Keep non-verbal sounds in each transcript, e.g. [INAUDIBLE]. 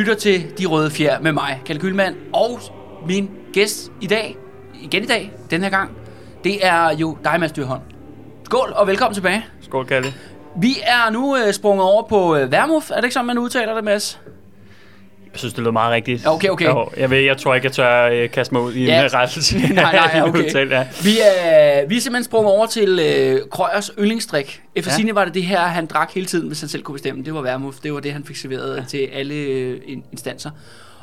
lytter til De Røde Fjer med mig, Kalle Gyldmann, og min gæst i dag, igen i dag, den her gang, det er jo dig, Mads Dyrholm. Skål, og velkommen tilbage. Skål, Kalle. Vi er nu øh, sprunget over på øh, Værmuf. Er det ikke sådan, man udtaler det, Mads? Jeg synes, det lyder meget rigtigt. Okay, okay. Jo, jeg, ved, jeg tror ikke, jeg tør øh, kaste mig ud i Ja. en rettelse. [LAUGHS] nej, nej, [LAUGHS] ja, okay. Udtale, ja. Vi er, vi er simpelthen sprunget over til øh, Krøyers yndlingsdrik. Efter Ja. var det det her, han drak hele tiden, hvis han selv kunne bestemme. Det var Værmuf. Det var det, han fik serveret ja. til alle øh, in- instanser.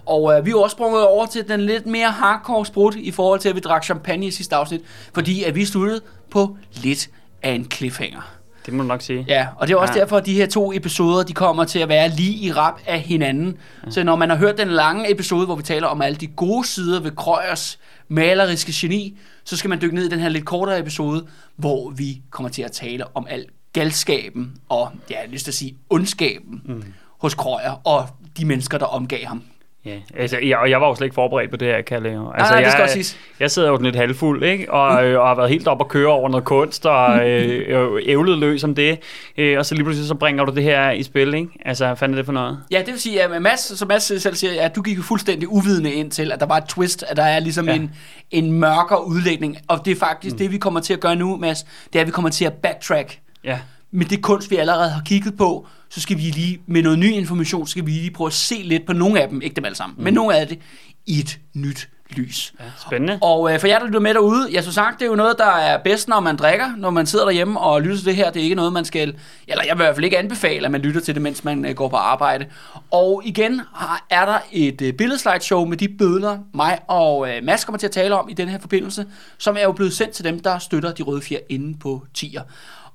Og øh, vi er også sprunget over til den lidt mere hardcore sprut i forhold til, at vi drak champagne i sidste afsnit. Fordi at vi sluttede på lidt af en cliffhanger. Det må du nok sige. Ja, og det er også Ja. derfor, at de her to episoder, de kommer til at være lige i rap af hinanden. Ja. Så når man har hørt den lange episode, hvor vi taler om alle de gode sider ved Krøyers maleriske geni, så skal man dykke ned i den her lidt kortere episode, hvor vi kommer til at tale om al galskaben og, ja, jeg har lyst til at sige, ondskaben mm. hos Krøyer og de mennesker, der omgav ham. Ja, altså, jeg, og jeg var jo slet ikke forberedt på det her, Kalle. jo. Altså, nej, det skal jeg, også siges. Jeg sidder jo lidt halvfuld, ikke? Og, øh, og har været helt op og køre over noget kunst, og øh, øh, ævlet løs om det. Øh, og så lige pludselig så bringer du det her i spil, ikke? Altså, er det for noget? Ja, det vil sige, at Mads, som Mads selv siger, at du gik jo fuldstændig uvidende ind til, at der var et twist, at der er ligesom ja. en, en mørkere udlægning. Og det er faktisk mm. det, vi kommer til at gøre nu, Mads, det er, at vi kommer til at backtrack Ja, med det kunst, vi allerede har kigget på, så skal vi lige, med noget ny information, skal vi lige prøve at se lidt på nogle af dem, ikke dem alle sammen, mm. men nogle af det, i et nyt lys. ja spændende. Og øh, for jer, der lytter med derude, jeg så sagt, det er jo noget, der er bedst, når man drikker, når man sidder derhjemme og lytter til det her. Det er ikke noget, man skal, eller jeg vil i hvert fald ikke anbefale, at man lytter til det, mens man øh, går på arbejde. Og igen har, er der et øh, billedslideshow med de billeder, mig og øh, Mads kommer til at tale om i den her forbindelse, som er jo blevet sendt til dem, der støtter de røde fjer inde på tier.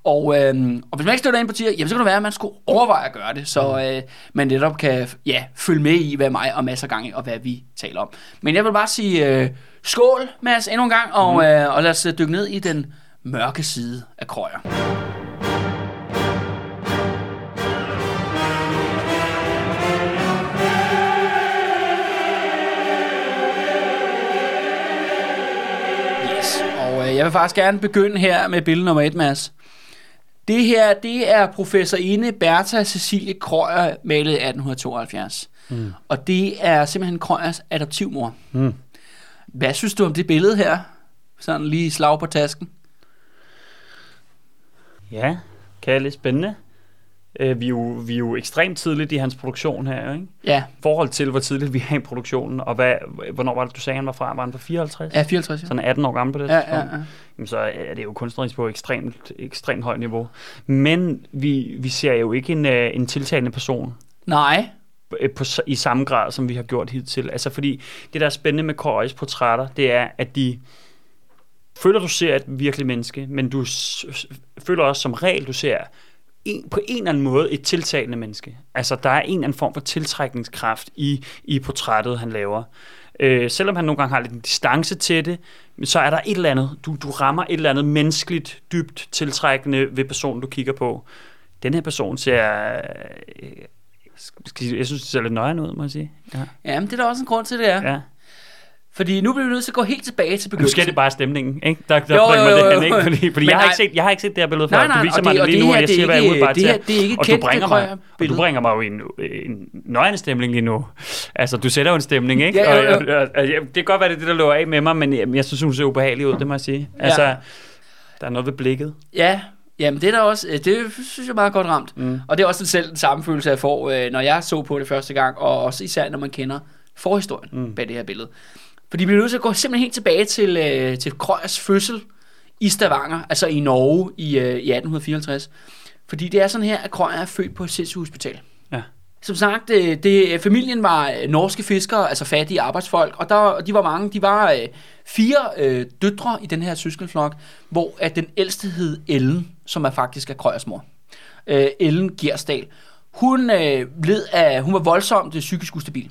Og, øh, og hvis man ikke støtter ind på tier, jamen så kan det være, at man skulle overveje at gøre det, så øh, man netop kan ja, følge med i, hvad mig og masser gang i, og hvad vi taler om. Men jeg vil bare sige øh, skål, Mads, endnu en gang, og, Mhm. øh, og lad os øh, dykke ned i den mørke side af Krøyer. Yes, og øh, jeg vil faktisk gerne begynde her med billede nummer et, Mads. Det her, det er professor Ine Bertha Cecilie Krøyer, malet i 1872. Mm. Og det er simpelthen Krøyers adoptivmor. Mm. Hvad synes du om det billede her? Sådan lige slag på tasken. Ja, Kalle, spændende. Øh, vi, er jo, vi er jo ekstremt tidligt i hans produktion her, ikke? Ja, I forhold til, hvor tidligt vi er i produktionen, og hvad, hvornår var det, du sagde, han var fra? Var han fra 54? ja 54. Ja. Sådan 18 år gammel på det Ja, tidspunkt? ja, ja. Jamen, så er det jo kunstnerisk på ekstremt, ekstremt højt niveau. Men vi, vi ser jo ikke en, øh, en tiltalende person Nej, øh, på, i samme grad, som vi har gjort hidtil. Altså fordi det, der er spændende med Corys portrætter, det er, at de føler, du ser et virkelig menneske, men du føler også som regel, du ser en, på en eller anden måde et tiltalende menneske. Altså, der er en eller anden form for tiltrækningskraft i, i portrættet, han laver. Øh, selvom han nogle gange har lidt en distance til det, så er der et eller andet, du, du rammer et eller andet menneskeligt, dybt tiltrækkende ved personen, du kigger på. Den her person ser... Øh, jeg, synes, det ser lidt nøjere ud, må jeg sige. Ja. ja, men det er der også en grund til, det er. ja. Fordi nu bliver vi nødt til at gå helt tilbage til Nu begyndelsen. skal det bare stemningen, ikke? Der, der Jo, bringer jo, mig jo, det jo. hen, ikke? Fordi, fordi jeg, har nej. ikke set, jeg har ikke set det her billede Nej, før. nej, du viser og mig det- og lige det nu, og jeg er siger, hvad jeg det her- ser. det er ikke og du kendte bringer, mig, og du bringer mig jo en, en nøjende stemning lige nu. Altså, du sætter jo en stemning, ikke? Ja, jo, jo. Og, og, jeg, det kan godt være, det er det, der løber af med mig, men jeg, jeg synes, hun ser ubehagelig ud, det må jeg sige. Altså, der er noget ved blikket. Ja, jamen det er der også, det synes jeg er meget godt ramt. Mm. Og det er også selv den samme følelse, jeg får, øh, når jeg så på det første gang, og også især når man kender forhistorien mm. bag det her billede. Fordi vi bliver nødt til at gå simpelthen helt tilbage til, øh, til Krøyers fødsel i Stavanger, altså i Norge i, øh, i 1854. Fordi det er sådan her, at Krøyer er født på et sindssygehospital. Ja. Som sagt, øh, det, familien var øh, norske fiskere, altså fattige arbejdsfolk, og der, de var mange, de var øh, fire øh, døtre i den her søskenflok, hvor at den ældste hed Ellen, som er faktisk er Krøyers mor. Øh, Ellen Gersdal. Hun, øh, led af, hun var voldsomt psykisk ustabil.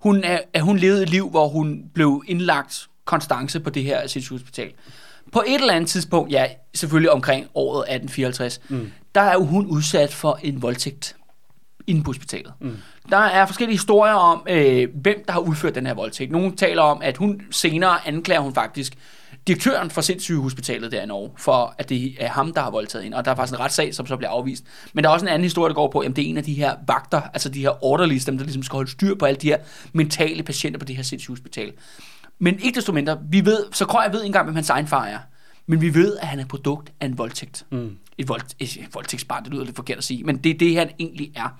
Hun, er, at hun levede et liv, hvor hun blev indlagt konstance på det her sindssygehospital. På et eller andet tidspunkt, ja, selvfølgelig omkring året 1854, mm. der er hun udsat for en voldtægt inde på hospitalet. Mm. Der er forskellige historier om, øh, hvem der har udført den her voldtægt. Nogle taler om, at hun senere anklager hun faktisk direktøren for sindssygehospitalet der i Norge, for at det er ham, der har voldtaget hende. Og der er faktisk en retssag, som så bliver afvist. Men der er også en anden historie, der går på, at det er en af de her vagter, altså de her orderlies, dem der ligesom skal holde styr på alle de her mentale patienter på det her sindssygehospital. Men ikke desto mindre, vi ved, så Krøj ved ikke engang, hvem hans egen far er. Men vi ved, at han er produkt af en voldtægt. Mm. Et, vold, et voldtægtsbarn, det lyder lidt forkert at sige, men det er det, han egentlig er.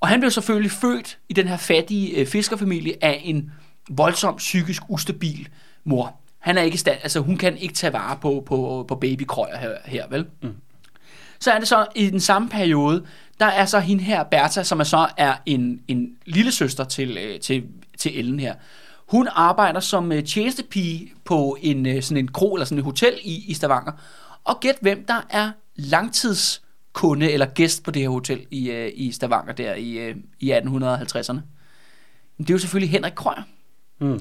Og han blev selvfølgelig født i den her fattige øh, fiskerfamilie af en voldsom psykisk ustabil mor. Han er ikke i stand, altså hun kan ikke tage vare på, på, på babykrøjer her, her vel? Mm. Så er det så i den samme periode, der er så hende her, Bertha, som er så er en, en lille søster til, øh, til, til Ellen her. Hun arbejder som øh, tjenestepige på en, øh, sådan en kro eller sådan et hotel i, i Stavanger. Og gæt hvem der er langtidskunde eller gæst på det her hotel i, øh, i Stavanger der i, øh, i 1850'erne. Det er jo selvfølgelig Henrik Krøyer. Mm.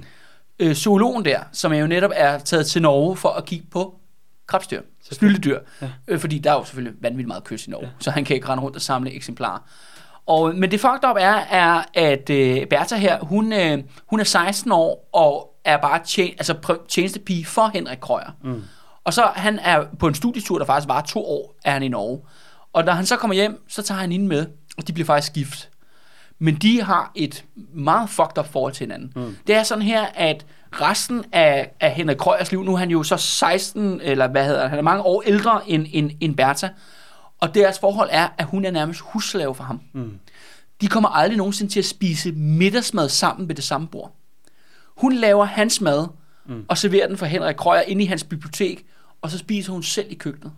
Øh, zoologen der, som er jo netop er taget til Norge for at kigge på krabstyr, snylledyr. Ja. Øh, fordi der er jo selvfølgelig vanvittigt meget kys i Norge, ja. så han kan ikke rende rundt og samle eksemplarer. Og, men det fucked up er, er at øh, Bertha her, hun, øh, hun er 16 år og er bare tjen, altså prøv- tjenestepige for Henrik Krøyer. Mm. Og så han er på en studietur, der faktisk var to år, er han i Norge. Og når han så kommer hjem, så tager han hende med, og de bliver faktisk gift. Men de har et meget fucked up forhold til hinanden. Mm. Det er sådan her, at resten af, af Henrik Krøyers liv, nu er han jo så 16, eller hvad hedder han, han er mange år ældre end, end, end Bertha, og deres forhold er, at hun er nærmest husslave for ham. Mm. De kommer aldrig nogensinde til at spise middagsmad sammen ved det samme bord. Hun laver hans mad, mm. og serverer den for Henrik Krøyer inde i hans bibliotek, og så spiser hun selv i køkkenet.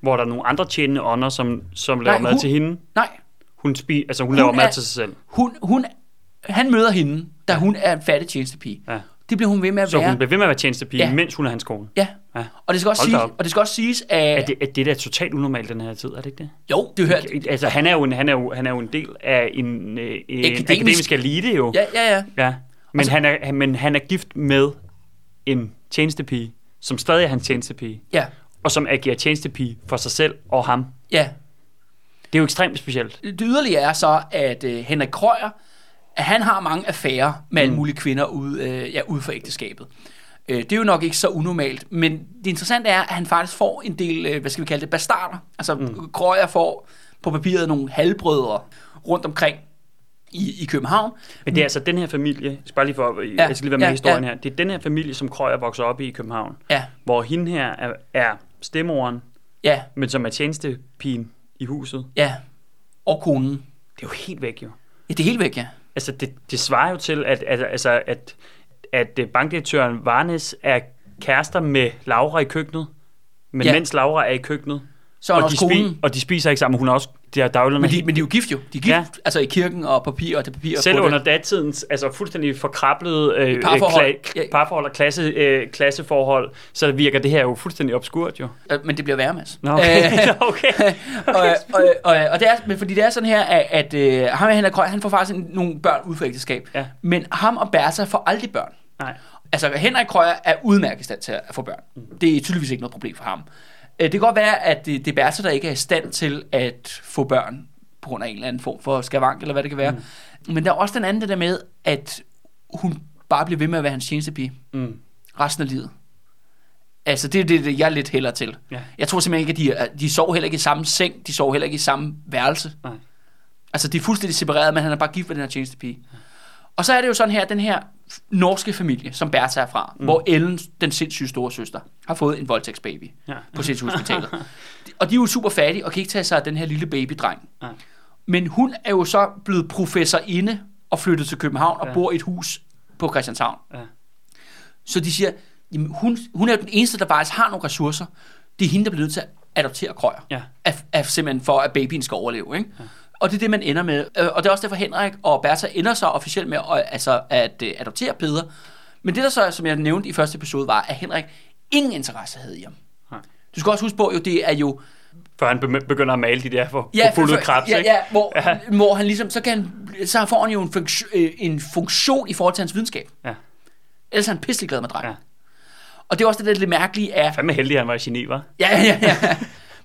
Hvor der er nogle andre tjenende ånder, som, som laver Nej, mad hun- til hende. Nej, Hun, spi, altså hun, Hun laver mad er- til sig selv. hun, hun, han møder hende, da hun er en fattig tjenestepige. Ja. Det bliver hun ved med at Så være. hun bliver ved med at være tjenestepige, Ja. ja. mens hun er hans kone. Ja. Ja. Og det skal også Hold sige, da op. og det skal også siges at Er det, er det da totalt unormalt den her tid, er det ikke det? jo, det hørt. Altså, han er jo en, han er jo, han er jo en del af en, øh, en Akademisk- akademisk elite jo. Ja, ja, ja. ja. Men, Altså- han er, men han er gift med en tjenestepige, som stadig er hans tjenestepige, Ja, og som agerer tjenestepige for sig selv og ham. ja. Det er jo ekstremt specielt. Det yderligere er så, at øh, Henrik Krøyer, at han har mange affærer med alle mulige kvinder ude, øh, ja, ude for ægteskabet. Øh, det er jo nok ikke så unormalt, men det interessante er, at han faktisk får en del, øh, hvad skal vi kalde det, bastarder. Altså, mm. Krøyer får på papiret nogle halvbrødre rundt omkring i, i København. Men det er altså den her familie, bare lige for, ja, jeg skal lige være med ja, ja, historien ja. her, det er den her familie, som Krøyer vokser op i i København, Ja, hvor hende her er, er stemmoren, ja, men som er tjenestepigen i huset. ja. Og konen. Det er jo helt væk jo. Ja, det er helt væk, ja. Altså, det, det svarer jo til, at, at, altså, at, at øh, bankdirektøren Varnes er kærester med Laura i køkkenet, men Ja. ja. mens Laura er i køkkenet, Så er og de, også konen. og de spiser ikke sammen, hun er også, de er dagligerne Men de, men de er jo gift jo. De er gift, ja. Altså i kirken og papir og det papir. Selv det. under datidens altså fuldstændig forkrablede øh, Parforhold. Kla- Ja. parforhold og klasse, øh, klasseforhold, så virker det her jo fuldstændig obskurt jo. Øh, Men det bliver værre, Mads. Nå, okay. [LAUGHS] Øh, okay. [LAUGHS] [LAUGHS] og, og, og, og det er, men fordi det er sådan her, at, at øh, ham og Henrik Krøyer, han får faktisk nogle børn ud for ægteskab. Ja. Men ham og Bertha får aldrig børn. Nej. Altså, Henrik Krøyer er udmærket stand til at få børn. Det er tydeligvis ikke noget problem for ham. Øh, Det kan godt være, at det, det er Bertha, der ikke er i stand til at få børn på grund af en eller anden form for skavank, eller hvad det kan være. Mm. Men der er også den anden det der med, at hun bare bliver ved med at være hans tjenestepige Mm. resten af livet. Altså, det er det, det, jeg lidt hælder til. Ja. Jeg tror simpelthen ikke, at de, de sover heller ikke i samme seng, de sover heller ikke i samme værelse. Nej. Altså, de er fuldstændig separeret, men han er bare gift med den her tjenestepige. Og så er det jo sådan her, den her norske familie, som Bertha er fra, mm. hvor Ellen, den sindssyge store søster, har fået en voldtægtsbaby Ja. på sindssygehospitalet. [LAUGHS] og de er jo super fattige og kan ikke tage sig af den her lille babydreng. Nej. Men hun er jo så blevet professorinde og flyttet til København og Ja. bor i et hus på Christianshavn. Ja. Så de siger, jamen hun, hun er jo den eneste, der faktisk har nogle ressourcer. Det er hende, der bliver nødt til at adoptere krøjer. Ja. Af, af, simpelthen for, at babyen skal overleve. Ikke? Ja. Og det er det, man ender med. Øh, Og det er også derfor, Henrik og Bertha ender så officielt med at, altså, at uh, adoptere Peder. Men det der så, som jeg nævnte i første episode, var, at Henrik ingen interesse havde i ham. Nej. Du skal også huske på, jo, det er jo Før han be- begynder at male de der for, Ja, for fulde for- krebs, ja, ja, hvor, Ja. hvor han ligesom, så, kan så får han jo en, funktion, øh, en funktion i forhold til hans videnskab. Ja. Ellers er han pisselig glad med drengen. Ja. Og det er også det der lidt mærkelige af, Fandme heldig, at han var var. ja, ja, ja, ja.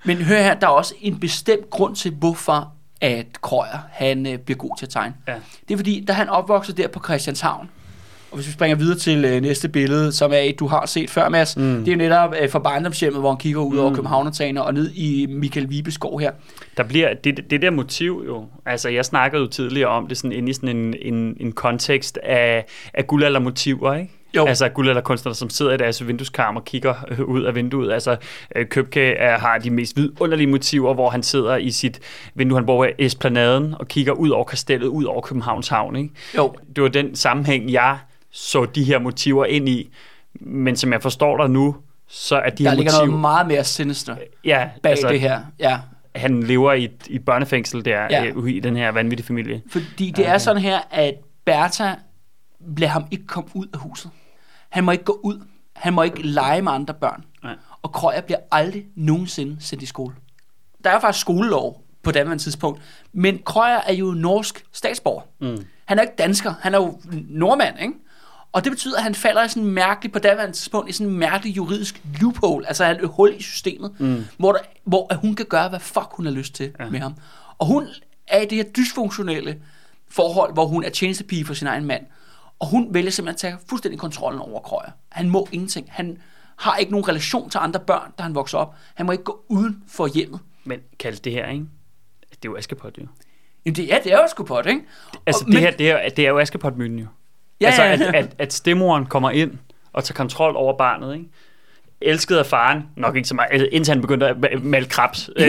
Men hør her, der er også en bestemt grund til, hvorfor at Krøyer, han øh, bliver god til at tegne. Ja. Det er fordi, da han opvoksede der på Christianshavn, Og hvis vi springer videre til øh, næste billede, som er et, du har set før, Mads. Mm. Det er jo netop øh, fra barndomshjemmet, hvor han kigger ud mm. over Københavnertagene og ned i Michael Vibeskov her. Der bliver det, det der motiv jo, altså jeg snakkede jo tidligere om det sådan inde i sådan en, en, en kontekst af, af guldaldermotiver, ikke? Jo. Altså guldalderkunstnere, som sidder i deres vindueskarm og kigger øh, ud af vinduet. Altså øh, Købke er, har de mest vidunderlige motiver, hvor han sidder i sit vindue, han bor i Esplanaden og kigger ud over kastellet, ud over Københavns Havn. Ikke? Jo. Det var den sammenhæng, jeg så de her motiver ind i. Men som jeg forstår dig nu, så er de Der her ligger noget meget mere sinister ja, bag altså, det her. Ja. Han lever i, et- i børnefængsel der, Ja. ja. i den her vanvittige familie. Fordi det er sådan her, at Bertha lader ham ikke komme ud af huset. Han må ikke gå ud. Han må ikke lege med andre børn. Nej. Og Krøyer bliver aldrig nogensinde sendt i skole. Der er faktisk skolelov på daværende tidspunkt. Men Krøyer er jo norsk statsborger. Mm. Han er ikke dansker. Han er jo nordmand, ikke? Og det betyder, at han falder i sådan en mærkelig, på daværende tidspunkt, i sådan en mærkelig juridisk loophole, altså et hul i systemet, mm. hvor, der, hvor hun kan gøre, hvad fuck hun har lyst til ja. med ham. Og hun er i det her dysfunktionelle forhold, hvor hun er tjenestepige for sin egen mand. Og hun vælger simpelthen at tage fuldstændig kontrollen over Krøyer. Han må ingenting. Han har ikke nogen relation til andre børn, da han vokser op. Han må ikke gå uden for hjemmet. Men kaldt det her, ikke? Det er jo Askepot, jo. Jamen det, ja, det er jo det, ikke? Altså, Og- det, her, det, er, det er jo Askepot-myten, jo. Ja, altså, ja, at, ja. at, at stemmoren kommer ind og tager kontrol over barnet, ikke? Elsket af faren, nok ikke så meget, altså, indtil han begyndte at ma- male krabs, [LAUGHS] øh,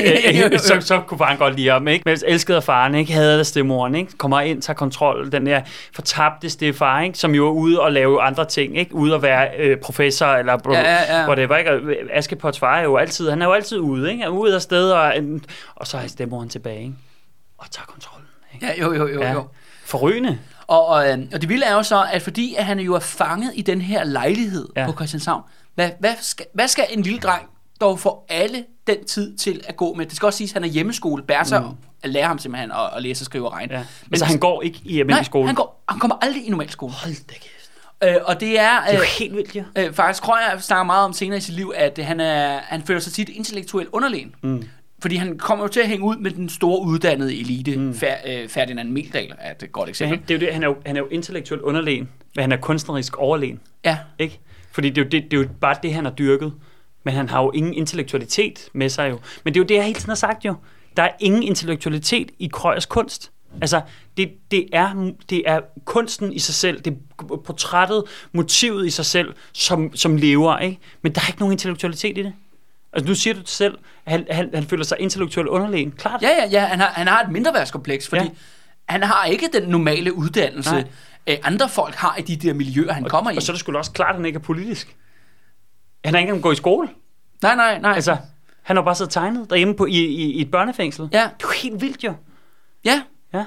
øh, så, så kunne faren godt lide ham, ikke? Men elsket af faren, ikke? Havde stemmoren, ikke? Kommer ind, tager kontrol, den der fortabte stefar, ikke? Som jo er ude og lave andre ting, ikke? Ude at være øh, professor, eller bro, Ja, ja, ja. whatever, ikke? Askepots far er jo altid, han er jo altid ude, ikke? Er ude af sted, og, og så er stemmoren tilbage, ikke? Og tager kontrollen, ikke? Ja, jo, jo, jo, Ja. jo. Forrygende. Og, og, øh, og det vilde er jo så, at fordi at han jo er fanget i den her lejlighed. Ja. på Christianshavn, hvad, hvad, skal, hvad skal en lille dreng dog få alle den tid til at gå med? Det skal også siges, at han er hjemmeskole. Bertha mm. lærer ham simpelthen at, at læse og skrive og regne. Ja. Men altså, han går ikke i almindelig nej, skole. han, går, han kommer aldrig i normal skole. Hold da kæft. Øh, og det er... Det er Øh, helt vildt, jo. øh, faktisk Krøyer snakker meget om senere i sit liv, at øh, han, er, han føler sig tit intellektuelt underlegen. Mm. Fordi han kommer jo til at hænge ud med den store uddannede elite. Mm. Fer, øh, Ferdinand Meldal er et godt Ja, eksempel. han, det er jo det, han er jo, han er jo intellektuelt underlegen, men han er kunstnerisk overlegen. Ja, Ikke? Fordi det er, jo det, det er jo bare det, han har dyrket. Men han har jo ingen intellektualitet med sig jo. Men det er jo det, jeg hele tiden har sagt jo. Der er ingen intellektualitet i Krøyers kunst. Altså, det, det, er, det er kunsten i sig selv, det er portrættet, motivet i sig selv, som, som lever, ikke? Men der er ikke nogen intellektualitet i det. Altså, nu siger du det selv, at han, han, han føler sig intellektuelt underlegen. Klart. ja, ja, ja han, har, han har et mindreværdskompleks, fordi. Ja. han har ikke den normale uddannelse, Nej. Øh, andre folk har i de der miljøer, han kommer i. Og så er det da også klart, at han ikke er politisk. Han har ikke engang gået i skole. Nej, nej, nej. Altså, han har bare siddet og tegnet derhjemme på, i, i, i et børnefængsel. Ja. Det er jo helt vildt jo. Ja, Ja.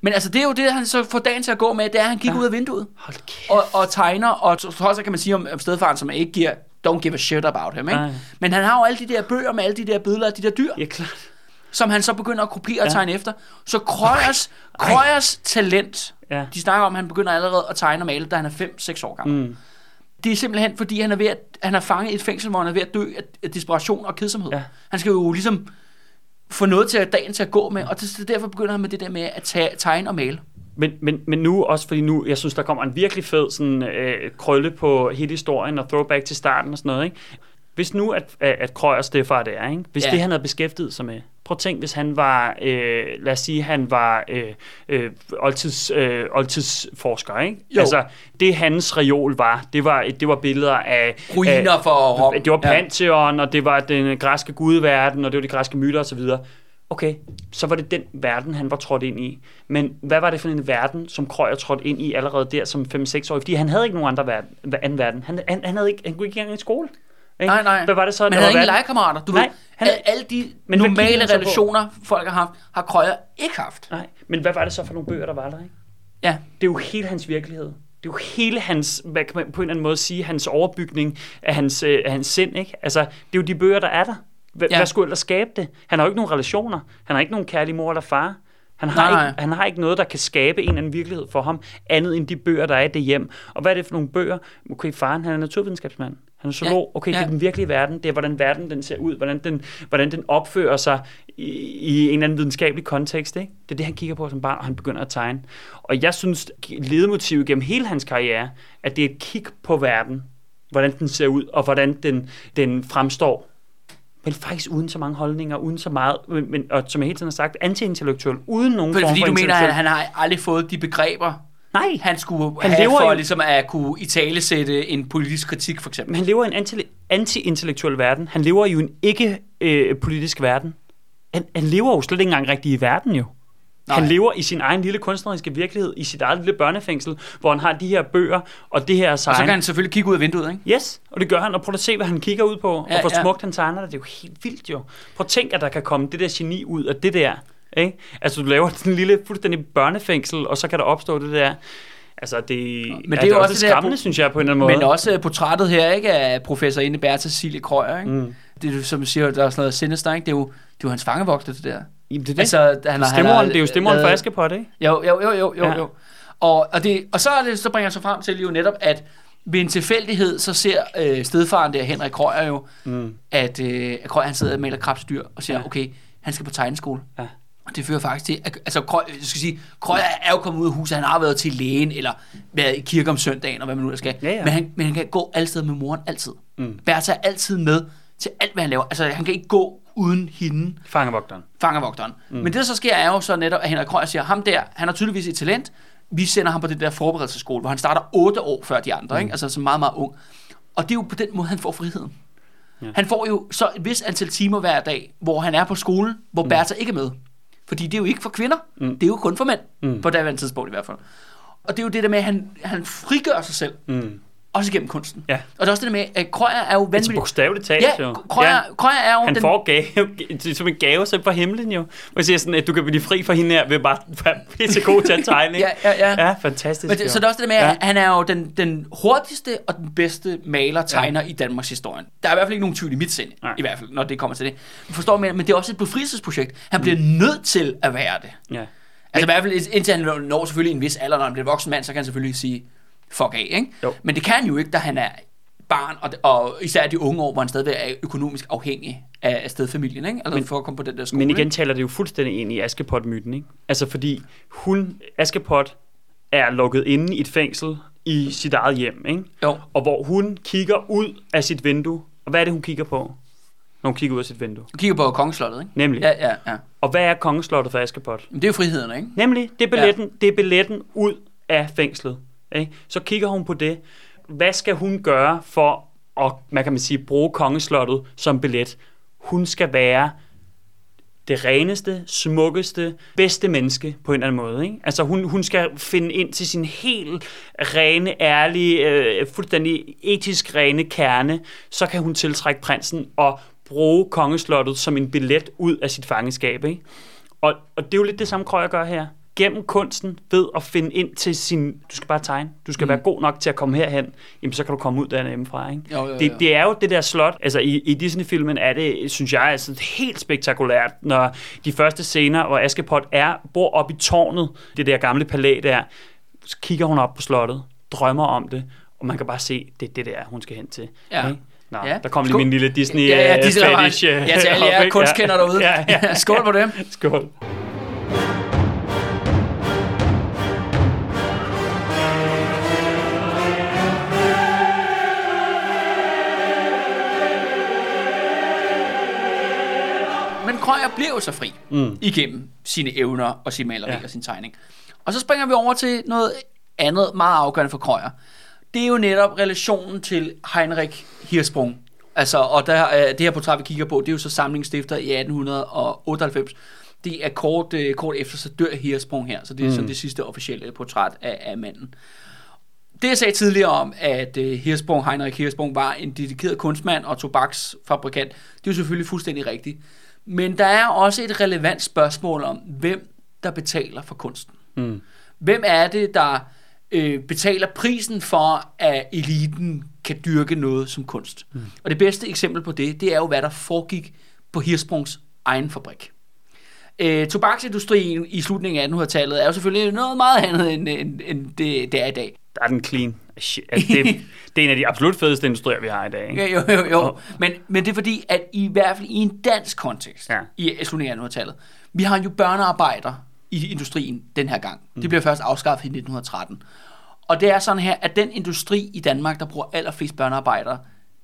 men altså det er jo det, han så får dagen til at gå med, det er, at han kigger ja. Ud af vinduet. Hold kæft. og, og tegner, og så så kan man sige om, om stedfaren, som ikke giver, don't give a shit about him, ikke? Nej. Men han har jo alle de der bøger med alle de der billeder af de der dyr, Ja, klart. som han så begynder at kopiere og Ja. tegne efter. Så Krøyers, Ej. Krøyers talent, Ja. de snakker om, at han begynder allerede at tegne og male, da han er 5-6 år gammel. Mm. Det er simpelthen, fordi han er ved at, han er fanget i et fængsel, hvor han er ved at dø af, desperation og kedsomhed. Ja. Han skal jo ligesom få noget til at dagen til at gå med, og det, derfor begynder han med det der med at tage, tegne og male. Men, men, men nu også, fordi nu, jeg synes, der kommer en virkelig fed sådan, øh, krølle på hele historien og throwback til starten og sådan noget, ikke? Hvis nu, at, at, Krøyers stefar det er, ikke? hvis Ja. ja. det, han havde beskæftiget sig med, prøv at tænk, hvis han var, øh, lad os sige, han var øh, øh, oldtids, øh, oldtidsforsker, ikke? Jo. Altså, det hans reol var, det var, det var billeder af... Ruiner af, for Rom. Det var Ja. Pantheon, og det var den græske gudeverden, og det var de græske myter osv. Okay, så var det den verden, han var trådt ind i. Men hvad var det for en verden, som Krøyer trådte ind i allerede der som 5-6 år? Fordi han havde ikke nogen andre verden, anden verden. Han, han, han, havde ikke, han kunne ikke engang i skole. Ikke? Nej, nej. Hvad var det så? Men han havde ingen legekammerater. Du Nej, ved, han- alle, de Men normale relationer, folk har haft, har Krøyer ikke haft. Nej, men hvad var det så for nogle bøger, der var der? Ikke? Ja. Det er jo hele hans virkelighed. Det er jo hele hans, hvad kan man på en eller anden måde sige, hans overbygning af hans, øh, af hans sind. Ikke? Altså, det er jo de bøger, der er der. Hvad, Ja. hvad skulle ellers skabe det? Han har jo ikke nogen relationer. Han har ikke nogen kærlig mor eller far. Han har, nej. ikke, han har ikke noget, der kan skabe en eller anden virkelighed for ham, andet end de bøger, der er i det hjem. Og hvad er det for nogle bøger? Okay, faren han er naturvidenskabsmand. Han er zoolog. Okay, det ja. er den virkelige verden. Det er, hvordan verden den ser ud. Hvordan den, hvordan den opfører sig i, i en eller anden videnskabelig kontekst. Ikke? Det er det, han kigger på som barn, og han begynder at tegne. Og jeg synes, ledemotivet gennem hele hans karriere, at det er et kig på verden. Hvordan den ser ud, og hvordan den, den fremstår. Men faktisk uden så mange holdninger, uden så meget, men, og som jeg hele tiden har sagt, anti-intellektuel, uden nogen Fordi, form fordi for du mener, at han har aldrig fået de begreber, Nej, han skulle Han have lever for jo- ligesom at kunne italesætte en politisk kritik, for eksempel. Men han lever i en anti- anti-intellektuel verden. Han lever jo i en ikke-politisk verden. Han, han lever jo slet ikke engang rigtig i verden jo. Nej. Han lever i sin egen lille kunstneriske virkelighed, i sit eget lille børnefængsel, hvor han har de her bøger og det her Og så sign. kan han selvfølgelig kigge ud af vinduet, ikke? Yes, og det gør han, og prøv at se, hvad han kigger ud på, Ja, og hvor ja. smukt han tegner det. Det er jo helt vildt jo. Prøv at tænk, at der kan komme det der geni ud af det der. Ikke? Altså, du laver sådan en lille fuldstændig børnefængsel, og så kan der opstå det der. Altså, det, Men det er jo også der skræmmende, synes jeg, på en eller anden måde. Men også øh, portrættet her, ikke, af professor Inde Bertha Cecilie Krøyer, ikke? Mm. Det er som siger, der er sådan noget sinister, ikke? Det er jo, det er jo hans fangevogter, det der. Jamen, det er det. Altså, han har, han Stemmoren, har det er jo stemmoren for lavet- Askepot, ikke? Jo, jo, jo, jo, jo, Ja. jo. Og, og, det, og så, er det, så bringer jeg så frem til jo netop, at ved en tilfældighed, så ser øh, stedfaren der, Henrik Krøyer jo, Mm. at, øh, Krøyer han sidder og maler krabstyr, og siger, ja. okay, han skal på tegneskole. Ja. Det fører faktisk til, at, altså Krøyer, jeg skal sige, Krøyer er jo kommet ud af huset, han har været til lægen, eller været i kirke om søndagen, og hvad man nu der skal. Ja, ja. Men, han, men han kan gå alle steder med moren, altid. Mm. Bertha er altid med til alt, hvad han laver. Altså, han kan ikke gå uden hende Fangevogteren. fangevogteren. Mm. Men det, der så sker, er jo så netop, at Henrik Krøyer siger, ham der, han har tydeligvis et talent. Vi sender ham på det der forberedelsesskole, hvor han starter 8 år før de andre, mm. ikke? altså så meget, meget ung. Og det er jo på den måde, han får friheden. Ja. Han får jo så et vis antal timer hver dag, hvor han er på skole, hvor mm. Bertha ikke er med. Fordi det er jo ikke for kvinder, Mm. det er jo kun for mænd, Mm. på daværende tidspunkt i hvert fald. Og det er jo det der med, at han, han frigør sig selv, Mm. Også igennem kunsten. Ja. Og det er også det der med, at Krøyer er jo Altså vanvittigt... bogstaveligt talt, Ja, jo. Krøyer, Krøyer er jo Han den... får gave, [LAUGHS] det som en gave selv fra himlen jo. Jeg siger sådan, at du kan blive fri fra hende her ved bare at pisse god til at tegne. Ja, ja, ja. ja fantastisk. Men det, jo. så det er også det der med, Ja. at han er jo den, den hurtigste og den bedste maler, tegner ja. i Danmarks historie. Der er i hvert fald ikke nogen tvivl i mit sind, Nej. i hvert fald, når det kommer til det. Du forstår mig, men det er også et befrielsesprojekt. Han bliver nødt til at være det. Ja. Altså i hvert fald indtil han når selvfølgelig en vis alder, når han bliver voksen mand, så kan han selvfølgelig sige, fuck af, ikke? Jo. Men det kan han jo ikke, da han er barn, og, og især de unge år, hvor han stadigvæk er økonomisk afhængig af, af stedfamilien, ikke? Altså Men- for at komme på den der skole, Men igen ikke? taler det jo fuldstændig ind i Askepot-myten, ikke? Altså fordi hun, Askepot er lukket inde i et fængsel i sit eget hjem, ikke? Jo. Og hvor hun kigger ud af sit vindue. Og hvad er det, hun kigger på, når hun kigger ud af sit vindue? Du kigger på kongeslottet, ikke? Nemlig. Ja, ja, ja. Og hvad er kongeslottet for Askepot? Men det er jo friheden, ikke? Nemlig, det er billetten, ja. det er billetten ud af fængslet. Ikke? Så kigger hun på det. Hvad skal hun gøre for at, man kan man sige, bruge kongeslottet som billet? Hun skal være det reneste, smukkeste, bedste menneske på en eller anden måde. Ikke? Altså hun, hun skal finde ind til sin helt rene, ærlige, øh, fuldstændig etisk rene kerne, så kan hun tiltrække prinsen og bruge kongeslottet som en billet ud af sit fangeskab. Ikke? Og, og det er jo lidt det samme, Krøyer gør her. Gennem kunsten, ved at finde ind til sin... Du skal bare tegne. Du skal mm. være god nok til at komme herhen. Jamen, så kan du komme ud derhjemmefra, ikke? Jo, jo, jo. Det, det er jo det der slot. Altså, i, i Disney-filmen er det, synes jeg, altså, helt spektakulært, når de første scener, hvor Askepot er, bor op i tårnet, det der gamle palæ der, så kigger hun op på slottet, drømmer om det, og man kan bare se, det er det der, hun skal hen til. Ja. Ikke? Nå, Ja. der kom lige min lille Disney Ja, ja, øh, Disney fetish, øh, Ja, til alle jer [LAUGHS] kunstkender derude. Ja, ja. Skål på dem. Skål. Krøyer bliver jo så fri Mm. igennem sine evner og sin maleri Ja. og sin tegning. Og så springer vi over til noget andet meget afgørende for Krøyer. Det er jo netop relationen til Heinrich Hirschsprung. Altså, og der, øh, det her portræt, vi kigger på, det er jo så samlingsstifter i 1898. Det er kort, øh, kort efter, så dør Hirschsprung her, så det er mm. så det sidste officielle portræt af, af manden. Det jeg sagde tidligere om, at øh, Hirschsprung, Heinrich Hirschsprung var en dedikeret kunstmand og tobaksfabrikant, det er jo selvfølgelig fuldstændig rigtigt. Men der er også et relevant spørgsmål om, hvem der betaler for kunsten. Mm. Hvem er det, der øh, betaler prisen for, at eliten kan dyrke noget som kunst? Mm. Og det bedste eksempel på det, det er jo, hvad der foregik på Hirschsprungs egen fabrik. Øh, tobaksindustrien i slutningen af 1800-tallet er jo selvfølgelig noget meget andet, end, end, end det, det er i dag. Der er den clean. Shit, altså, det, [LAUGHS] det er en af de absolut fedeste industrier, vi har i dag. Ikke? Ja, jo, jo, jo. Men, men det er fordi, at i hvert fald i en dansk kontekst, Ja. i slutningen af 1900-tallet, vi har jo børnearbejder i industrien den her gang. Det bliver først afskaffet i 1913. Og det er sådan her, at den industri i Danmark, der bruger allerflest børnearbejdere,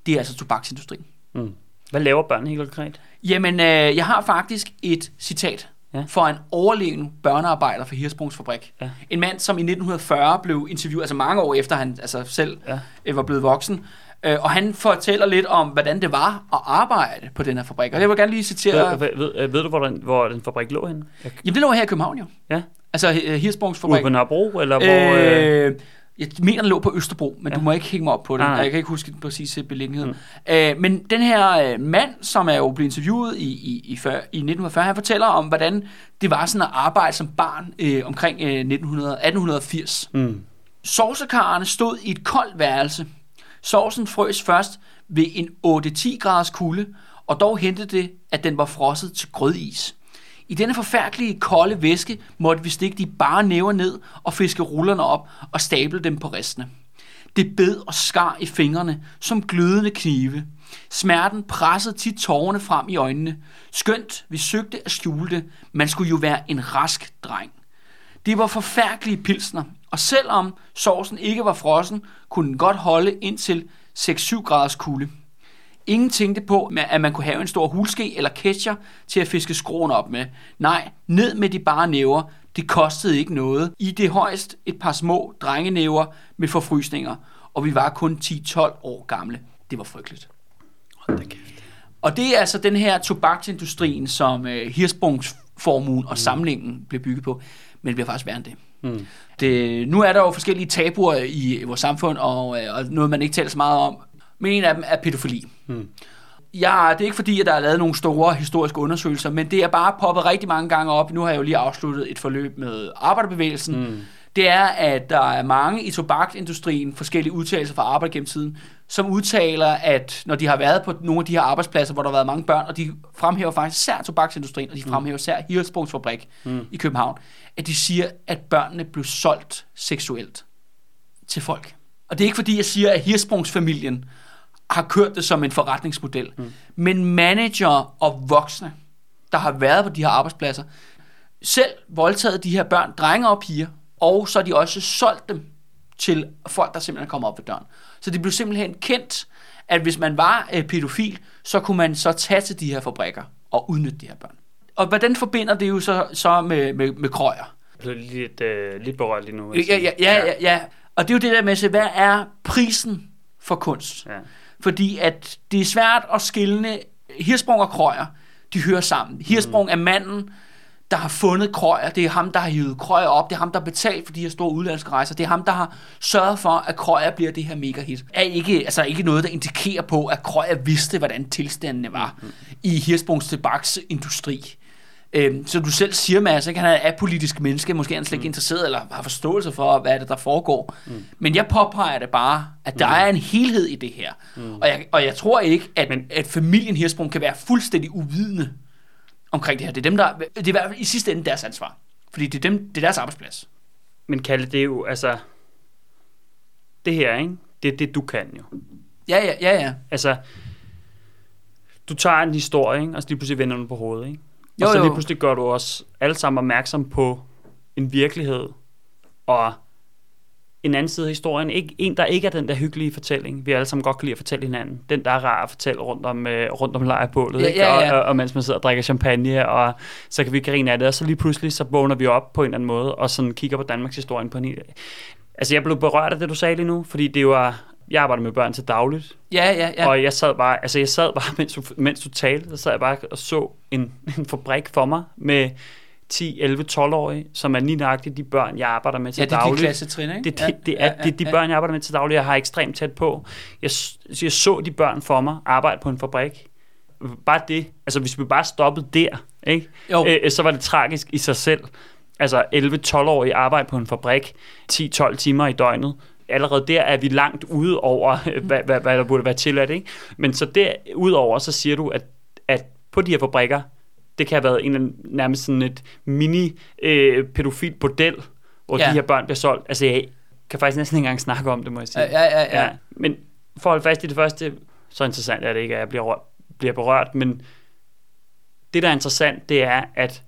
det er altså tobaksindustrien. Mm. Hvad laver børn helt konkret? Jamen, øh, jeg har faktisk et citat Ja. for en overlevende børnearbejder for Hirschsprungs fabrik. Ja. En mand, som i 1940 blev interviewet, altså mange år efter han altså selv Ja. øh, var blevet voksen. Øh, og han fortæller lidt om, hvordan det var at arbejde på den her fabrik. Og jeg vil gerne lige citere... Ved, ved, ved, ved du, hvor den, hvor den fabrik lå henne? Jeg, Jamen, det lå her i København jo. ja, Altså øh, Hirschsprungs ude fabrik. på Nørrebro, eller hvor... Øh, Øh, jeg mener, den lå på Østerbro, men Ja. du må ikke hænge mig op på det. Nej. Jeg kan ikke huske den præcise beliggenhed. Mm. Øh, men den her øh, mand, som er jo blevet interviewet i, i, i, i 1940, han fortæller om, hvordan det var sådan at arbejde som barn øh, omkring øh, 1900, 1880. mm. Sovsekarrene stod i et koldt værelse. Sovsen frøs først ved en 8-10 graders kulde, og dog hentede det, at den var frosset til grødis. I denne forfærdelige kolde væske måtte vi stikke de bare næver ned og fiske rullerne op og stable dem på ristene. Det bed og skar i fingrene som glødende knive. Smerten pressede tit tårerne frem i øjnene. Skønt vi søgte at skjule det, man skulle jo være en rask dreng. Det var forfærdelige pilsner, og selvom sovsen ikke var frossen, kunne den godt holde indtil 6-7 graders kulde. Ingen tænkte på, at man kunne have en stor hulske eller ketcher til at fiske skroen op med. Nej, ned med de bare næver. Det kostede ikke noget. I det højst et par små drengenæver med forfrysninger. Og vi var kun 10-12 år gamle. Det var frygteligt. Og det er altså den her tobaksindustrien, som øh, Hirschsprungsformuen og samlingen blev bygget på. Men det bliver faktisk værre end det. Mm. det. Nu er der jo forskellige tabuer i vores samfund, og, øh, og noget, man ikke taler så meget om. Men en af dem er pædofili. Mm. Ja, det er ikke fordi, at der er lavet nogle store historiske undersøgelser, men det er bare poppet rigtig mange gange op. Nu har jeg jo lige afsluttet et forløb med arbejderbevægelsen. Mm. Det er, at der er mange i tobaksindustrien, forskellige udtalelser fra arbejde gennem tiden, som udtaler, at når de har været på nogle af de her arbejdspladser, hvor der har været mange børn, og de fremhæver faktisk især tobaksindustrien, og de fremhæver især Hirschsprungs fabrik Mm. i København, at de siger, at børnene blev solgt seksuelt til folk. Og det er ikke fordi, jeg siger, at Hirschsprungsfamilien har kørt det som en forretningsmodel. Mm. Men manager og voksne, der har været på de her arbejdspladser, selv voldtaget de her børn, drenge og piger, og så har de også solgt dem til folk, der simpelthen kommer op ved døren. Så det blev simpelthen kendt, at hvis man var øh, pædofil, så kunne man så tage til de her fabrikker og udnytte de her børn. Og hvordan forbinder det jo så, så med, med, med krøjer? Jeg blev lidt, øh, lidt berørt lige nu. Ja, ja, ja, ja, ja. Og det er jo det der med, at se, hvad er prisen for kunst? ja. Fordi at det er svært at skille Hirsprung og Krøyer, de hører sammen. Hirsprung er manden, der har fundet Krøyer. Det er ham, der har hivet Krøyer op. Det er ham, der har betalt for de her store udlandske rejser. Det er ham, der har sørget for, at Krøyer bliver det her mega hit. Er ikke, altså ikke noget, der indikerer på, at Krøyer vidste, hvordan tilstandene var i Hirsprungs tobaksindustri. Øhm, så du selv siger, Mads, ikke? han er apolitisk menneske, måske er han slet ikke interesseret eller har forståelse for, hvad er det, der foregår. Mm. Men jeg påpeger det bare, at der mm. er en helhed i det her. Mm. Og, jeg, og jeg tror ikke, at, Men- at familien Hirsprung kan være fuldstændig uvidende omkring det her. Det er dem, der, det er i hvert fald i sidste ende deres ansvar. Fordi det er, dem, det er deres arbejdsplads. Men Kalle, det er jo, altså... Det her, ikke? Det er det, du kan jo. Ja, ja, ja, ja. Altså, du tager en historie, ikke? og så lige pludselig vender den på hovedet, ikke? Jo, og så lige pludselig gør du os alle sammen opmærksom på en virkelighed, og en anden side af historien. Ikke, en, der ikke er den der hyggelige fortælling, vi alle sammen godt kan lide at fortælle hinanden. Den, der er rar at fortælle rundt om, øh, rundt om lejrbålet, Ja, ikke? ja, ja. Og, og, og, mens man sidder og drikker champagne, og så kan vi grine af det, og så lige pludselig, så vågner vi op på en eller anden måde, og sådan kigger på Danmarks historien på en. Altså, jeg blev berørt af det, du sagde lige nu, fordi det var... Jeg arbejder med børn til dagligt, Ja, ja, ja. og jeg sad bare, altså jeg sad bare, [LAUGHS] mens du, mens du talte, så sad jeg bare og så en, [LAUGHS] en fabrik for mig med 10, 11, 12-årige, som er lige nøjagtigt de børn, jeg arbejder med til ja, det er de dagligt. klassetrin, ikke? Det, det, det, er, det er de børn, jeg arbejder med til daglig, jeg har ekstremt tæt på. Jeg, jeg så de børn for mig arbejde på en fabrik. Bare det. Altså, hvis vi bare stoppede der, ikke? Jo. Øh, så var det tragisk i sig selv. Altså, 11-12-årige arbejde på en fabrik, 10-12 timer i døgnet. Allerede der er vi langt ude over, [LAUGHS] hvad, hvad, hvad der burde være tilladt, ikke? Men så derudover, så siger du, at, at på de her fabrikker, det kan have været en eller anden, nærmest sådan et mini øh, pædofil bordel, hvor Ja. de her børn bliver solgt. Altså, jeg, kan faktisk næsten ikke engang snakke om det, må jeg sige. Ja, ja, ja. ja. Men for at holde fast i det første, så interessant er det ikke, at jeg bliver, rørt, bliver berørt, men det, der er interessant, det er, at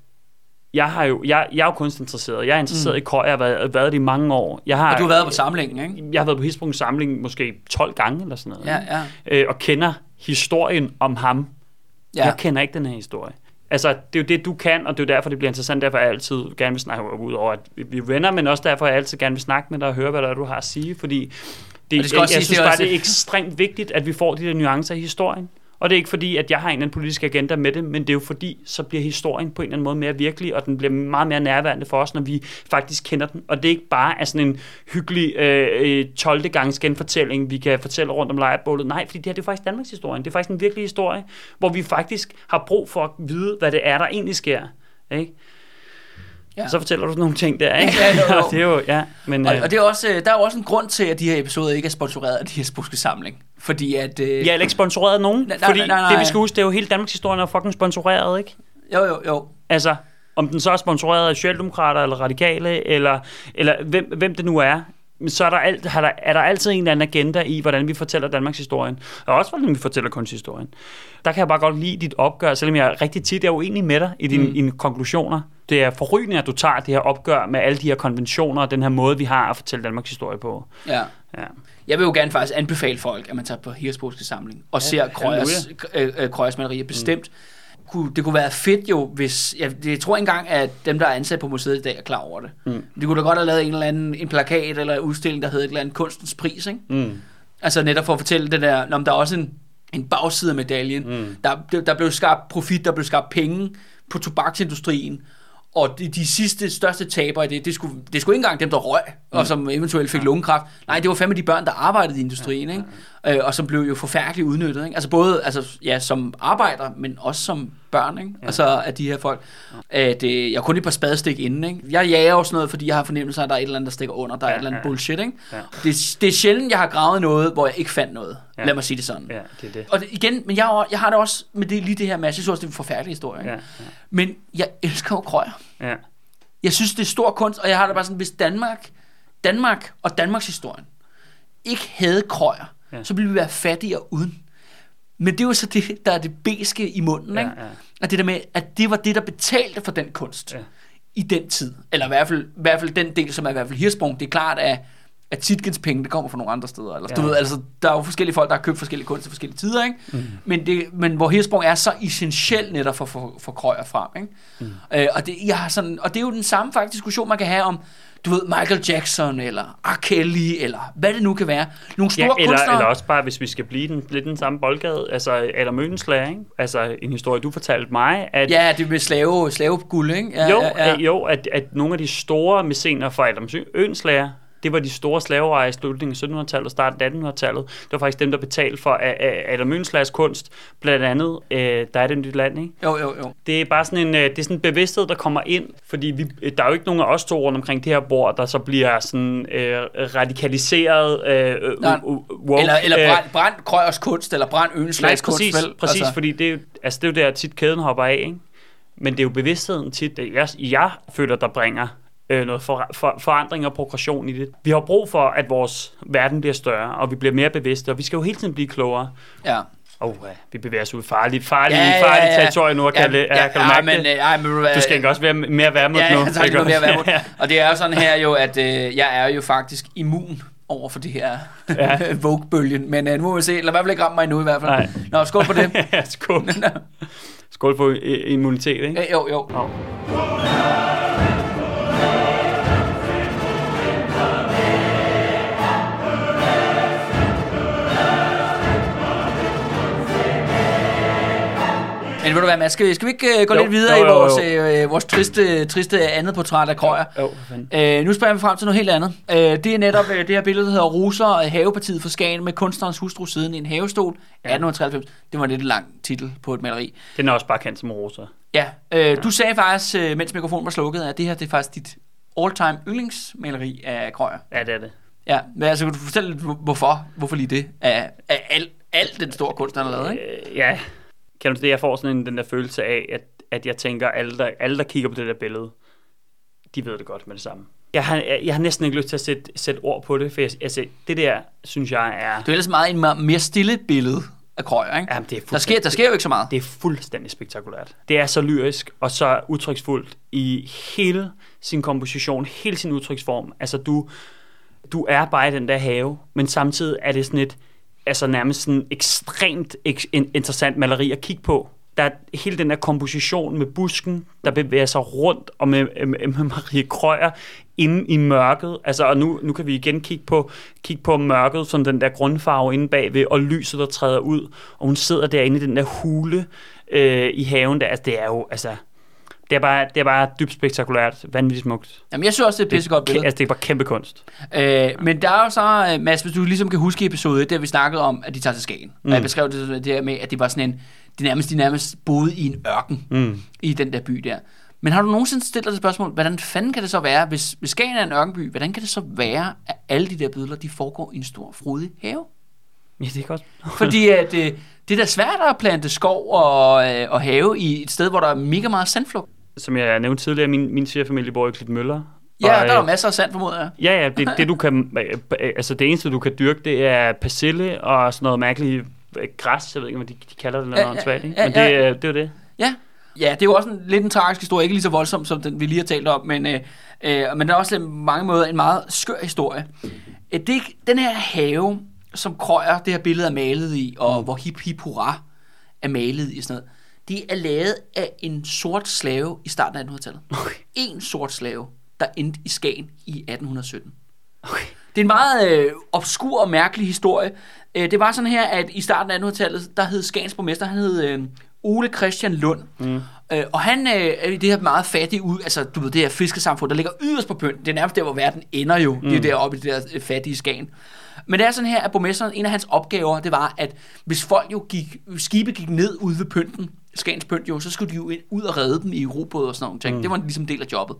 jeg, har jo, jeg, jeg er jo kunstinteresseret. Jeg er interesseret mm. i krøg. Jeg har været, været det i mange år. Jeg har, og du har været på samlingen, ikke? Jeg har været på Hisbrungs samling måske 12 gange eller sådan noget. Ja, ja. Øh, og kender historien om ham. Ja. Jeg kender ikke den her historie. Altså, det er jo det, du kan, og det er jo derfor, det bliver interessant. Derfor er jeg altid gerne vil snakke ud over, at vi er venner, men også derfor, jeg altid gerne vil snakke med dig og høre, hvad der er, du har at sige. Fordi det, det jeg, skal også jeg siges, synes bare, det er ekstremt vigtigt, at vi får de der nuancer i historien. Og det er ikke fordi, at jeg har en eller anden politisk agenda med det, men det er jo fordi, så bliver historien på en eller anden måde mere virkelig, og den bliver meget mere nærværende for os, når vi faktisk kender den. Og det er ikke bare er sådan en hyggelig øh, øh 12. gangs genfortælling, vi kan fortælle rundt om lejrebålet. Nej, fordi det her det er faktisk Danmarks historie. Det er faktisk en virkelig historie, hvor vi faktisk har brug for at vide, hvad det er, der egentlig sker. Ikke? Ja. Så fortæller du sådan nogle ting der, ikke? Ja, jo, [LAUGHS] jo. det er jo, ja. Men, Og, øh, og det er også, øh, der er jo også en grund til, at de her episoder ikke er sponsoreret af de her samling. Fordi at... Øh, jeg er heller ikke sponsoreret af nogen, Nej, nej, fordi nej, nej, det vi nej. skal huske, det er jo hele Danmarks historie, er fucking sponsoreret, ikke? Jo, jo, jo. Altså, om den så er sponsoreret af Socialdemokrater eller Radikale, eller, eller hvem, hvem det nu er, så er der, alt, har der, er der altid en eller anden agenda i, hvordan vi fortæller Danmarks historien, og også hvordan vi fortæller kunsthistorien. Der kan jeg bare godt lide dit opgør, selvom jeg rigtig tit er uenig med dig i dine mm. dine konklusioner. Det er forrygende, at du tager det her opgør med alle de her konventioner og den her måde, vi har at fortælle Danmarks historie på. Ja. Ja. Jeg vil jo gerne faktisk anbefale folk, at man tager på Hirsbrugske samling og ja, ser Krøyers, øh, øh, Krøyers malerier bestemt. Mm. Kunne, det kunne være fedt jo, hvis... Jeg, jeg tror ikke engang, at dem, der er ansat på museet i dag, er klar over det. Mm. De kunne da godt have lavet en eller anden en plakat eller en udstilling, der hed et eller andet kunstens pris, ikke? Mm. Altså netop for at fortælle det der, om der er også en, en bagside af medaljen. Mm. Der, der, blev skabt profit, der blev skabt penge på tobaksindustrien, og de, de sidste største tabere i det, det skulle, det skulle ikke engang dem, der røg, og som eventuelt fik lungekræft. Nej, det var fandme de børn, der arbejdede i industrien, ikke? Øh, og som blev jo forfærdeligt udnyttet. Ikke? Altså både altså, ja, som arbejder, men også som børn, ikke? Altså af de her folk. At, øh, jeg er kun et par spadestik inden, ikke? Jeg jager sådan noget, fordi jeg har fornemmelse af, at der er et eller andet, der stikker under. Der er Ja, et eller andet ja. bullshit, ikke? Ja. Det, det er sjældent, jeg har gravet noget, hvor jeg ikke fandt noget. Ja. Lad mig sige det sådan. Ja, det er det. Og det, igen, men jeg, jeg har det også med det, lige det her med, jeg synes også, det er en forfærdelig historie. Ikke? Ja, Men jeg elsker jo krøjer. ja, ja. Jeg synes, det er stor kunst, og jeg har det bare sådan, hvis Danmark, Danmark og Danmarks historien ikke havde krøjer, Ja. så ville vi være fattigere uden. Men det er jo så det, der er det beske i munden, Ja, ikke? ja. At det der med, at det var det, der betalte for den kunst Ja. i den tid. Eller i hvert fald, i hvert fald den del, som er i hvert fald Hirsprung. Det er klart, at at Tietgens penge, det kommer fra nogle andre steder. Eller. Ja. du ved, altså, der er jo forskellige folk, der har købt forskellige kunst til forskellige tider, ikke? Mm. Men, det, men hvor Hirsprung er så essentiel netop for, for, for krøjer frem, ikke? Mm. Øh, og, det, jeg har sådan, og det er jo den samme faktisk diskussion, man kan have om, du ved, Michael Jackson, eller R. Kelly, eller hvad det nu kan være. Nogle store Ja, eller, kunstnere. eller også bare, hvis vi skal blive den, lidt den samme boldgade, altså Adam Øgenslager, ikke? Altså en historie, du fortalte mig, at Ja, det med slave, slaveguld, ikke? Ja, jo, ja, ja. jo at, at nogle af de store mæscener for Adam Øgenslager, det var de store slaveejere i slutningen af 1700-tallet og starten af 1800-tallet. Det var faktisk dem, der betalte for Adam Øgenslagers kunst. Blandt andet, øh, der er det nyt land, ikke? Jo, jo, jo. Det er bare sådan en, øh, det er sådan en bevidsthed, der kommer ind, fordi vi, øh, der er jo ikke nogen af os to rundt omkring det her bord, der så bliver sådan øh, radikaliseret øh, øh, Nej. woke, Eller, eller øh, brand, brand Krøyers kunst, eller brand Nej, Øenslags kunst, præcis, vel? præcis Altså, fordi det er, altså, det er jo der tit kæden hopper af, ikke? Men det er jo bevidstheden tit, jeg, jeg føler, der bringer øh, noget for, for, forandring og progression i det. Vi har brug for, at vores verden bliver større, og vi bliver mere bevidste, og vi skal jo hele tiden blive klogere. ja. Åh, oh, ja, vi bevæger os ud i farligt, farligt, Ja, ja, ja, farligt ja, ja. territorium nu, kan, ja, ja, kan du mærke men, det? øh, ja, men, du, skal ikke også være mere værmod ja, nu. jeg tager ikke lidt mere værmod. [LAUGHS] Og det er jo sådan her jo, at øh, jeg er jo faktisk immun over for det her Ja. [LAUGHS] Vogue-bølgen. Men øh, nu må vi se. Lad i hvert fald ikke ramme mig endnu i hvert fald. Nej. Nå, skål på det. [LAUGHS] Ja, Skål. Skål på immunitet, ikke? Øh, jo, jo. Jo. Du hvad, Mads, skal vi, skal vi ikke øh, gå Jo, lidt videre jo, jo, i vores, jo. øh, vores triste, triste andet portræt af Krøyer? Jo, fanden. Øh, nu spørger vi frem til noget helt andet. Øh, det er netop øh, det her billede, der hedder Roser og Havepartiet for Skagen med kunstnerens hustru siden i en havestol. 1893. Det var en lidt lang titel på et maleri. Den er også bare kendt som rosa. Ja, øh, du sagde faktisk, øh, mens mikrofonen var slukket, at det her det er faktisk dit all-time yndlingsmaleri af Krøyer. Ja, det er det. Ja, men altså, kan du fortælle lidt, hvor- hvorfor? Hvorfor lige det? Af, af alt, alt den store kunst, han har lavet, ikke? Øh, ja, kan du det, jeg får sådan en, den der følelse af, at, at jeg tænker, alle der, alle der kigger på det der billede, de ved det godt med det samme. Jeg har, jeg, jeg har næsten ikke lyst til at sætte, sætte ord på det, for jeg, altså, det der, synes jeg er... Det er ellers meget en mere- stille billede af Krøyer, ikke? Jamen, det er Der sker, der sker jo ikke så meget. Det er fuldstændig spektakulært. Det er så lyrisk og så udtryksfuldt i hele sin komposition, hele sin udtryksform. Altså, du, du er bare i den der have, men samtidig er det sådan et, altså nærmest sådan ekstremt ek- interessant maleri at kigge på. Der er hele den der komposition med busken, der bevæger sig rundt, og med, med, med Marie Krøyer inde i mørket. Altså, og nu, nu kan vi igen kigge på, kigge på mørket, som den der grundfarve inde bagved, og lyset, der træder ud. Og hun sidder derinde i den der hule øh, i haven. Der. Altså, det er jo, altså, det er bare, det er bare dybt spektakulært, vanvittigt smukt. Jamen, jeg synes også, det er et pissegodt billede. Altså, det er bare kæmpe kunst. Øh, men der er jo så, øh, Mads, hvis du ligesom kan huske episode 1, der vi snakkede om, at de tager til Skagen. Mm. Og jeg beskrev det, det her med, at det var sådan en, de nærmest, de nærmest boede i en ørken Mm. i den der by der. Men har du nogensinde stillet dig det spørgsmål, hvordan fanden kan det så være, hvis, hvis Skagen er en ørkenby, hvordan kan det så være, at alle de der billeder, de foregår i en stor, frodig have? Ja, det er godt. [LAUGHS] Fordi at, øh, det er da svært at plante skov og, øh, og have i et sted, hvor der er mega meget sandflugt. Som jeg nævnte tidligere, min, min svigerfamilie bor i Klitmøller. Ja, Og, der er jo øh, masser af sand, formoder jeg. Ja, ja, det, [LAUGHS] det du kan, øh, altså det eneste du kan dyrke, det er persille og sådan noget mærkeligt øh, græs, jeg ved ikke, hvad de, de kalder det, eller noget ja, ja, ja, Men det, ja. øh, det er jo det. Ja. Ja, det er jo også en, lidt en tragisk historie, ikke lige så voldsom som den, vi lige har talt om, men, øh, øh, men der er også på mange måder en meget skør historie. Øh, det, den her have, som Krøyer, det her billede er malet i, og hvor hip hip hurra er malet i sådan noget, det er lavet af en sort slave i starten af 1800-tallet. Okay. En sort slave, der endte i Skagen i 1817. Okay. Det er en meget øh, obskur og mærkelig historie. Øh, det var sådan her, at i starten af 1800-tallet, der hed Skagens borgmester, han hed øh, Ole Christian Lund. Mm. Øh, og han øh, er i det her meget fattige ud, altså du ved, det her fiskesamfund, der ligger yderst på pynten. Det er nærmest der, hvor verden ender jo. Mm. Det er deroppe i det der øh, fattige Skagen. Men det er sådan her, at borgmesteren, en af hans opgaver, det var, at hvis folk jo gik, skibe gik ned ude ved pynten, Skagens pynt jo, så skulle de jo ud og redde dem i robåde og sådan nogle ting. Mm. Det var ligesom en del af jobbet.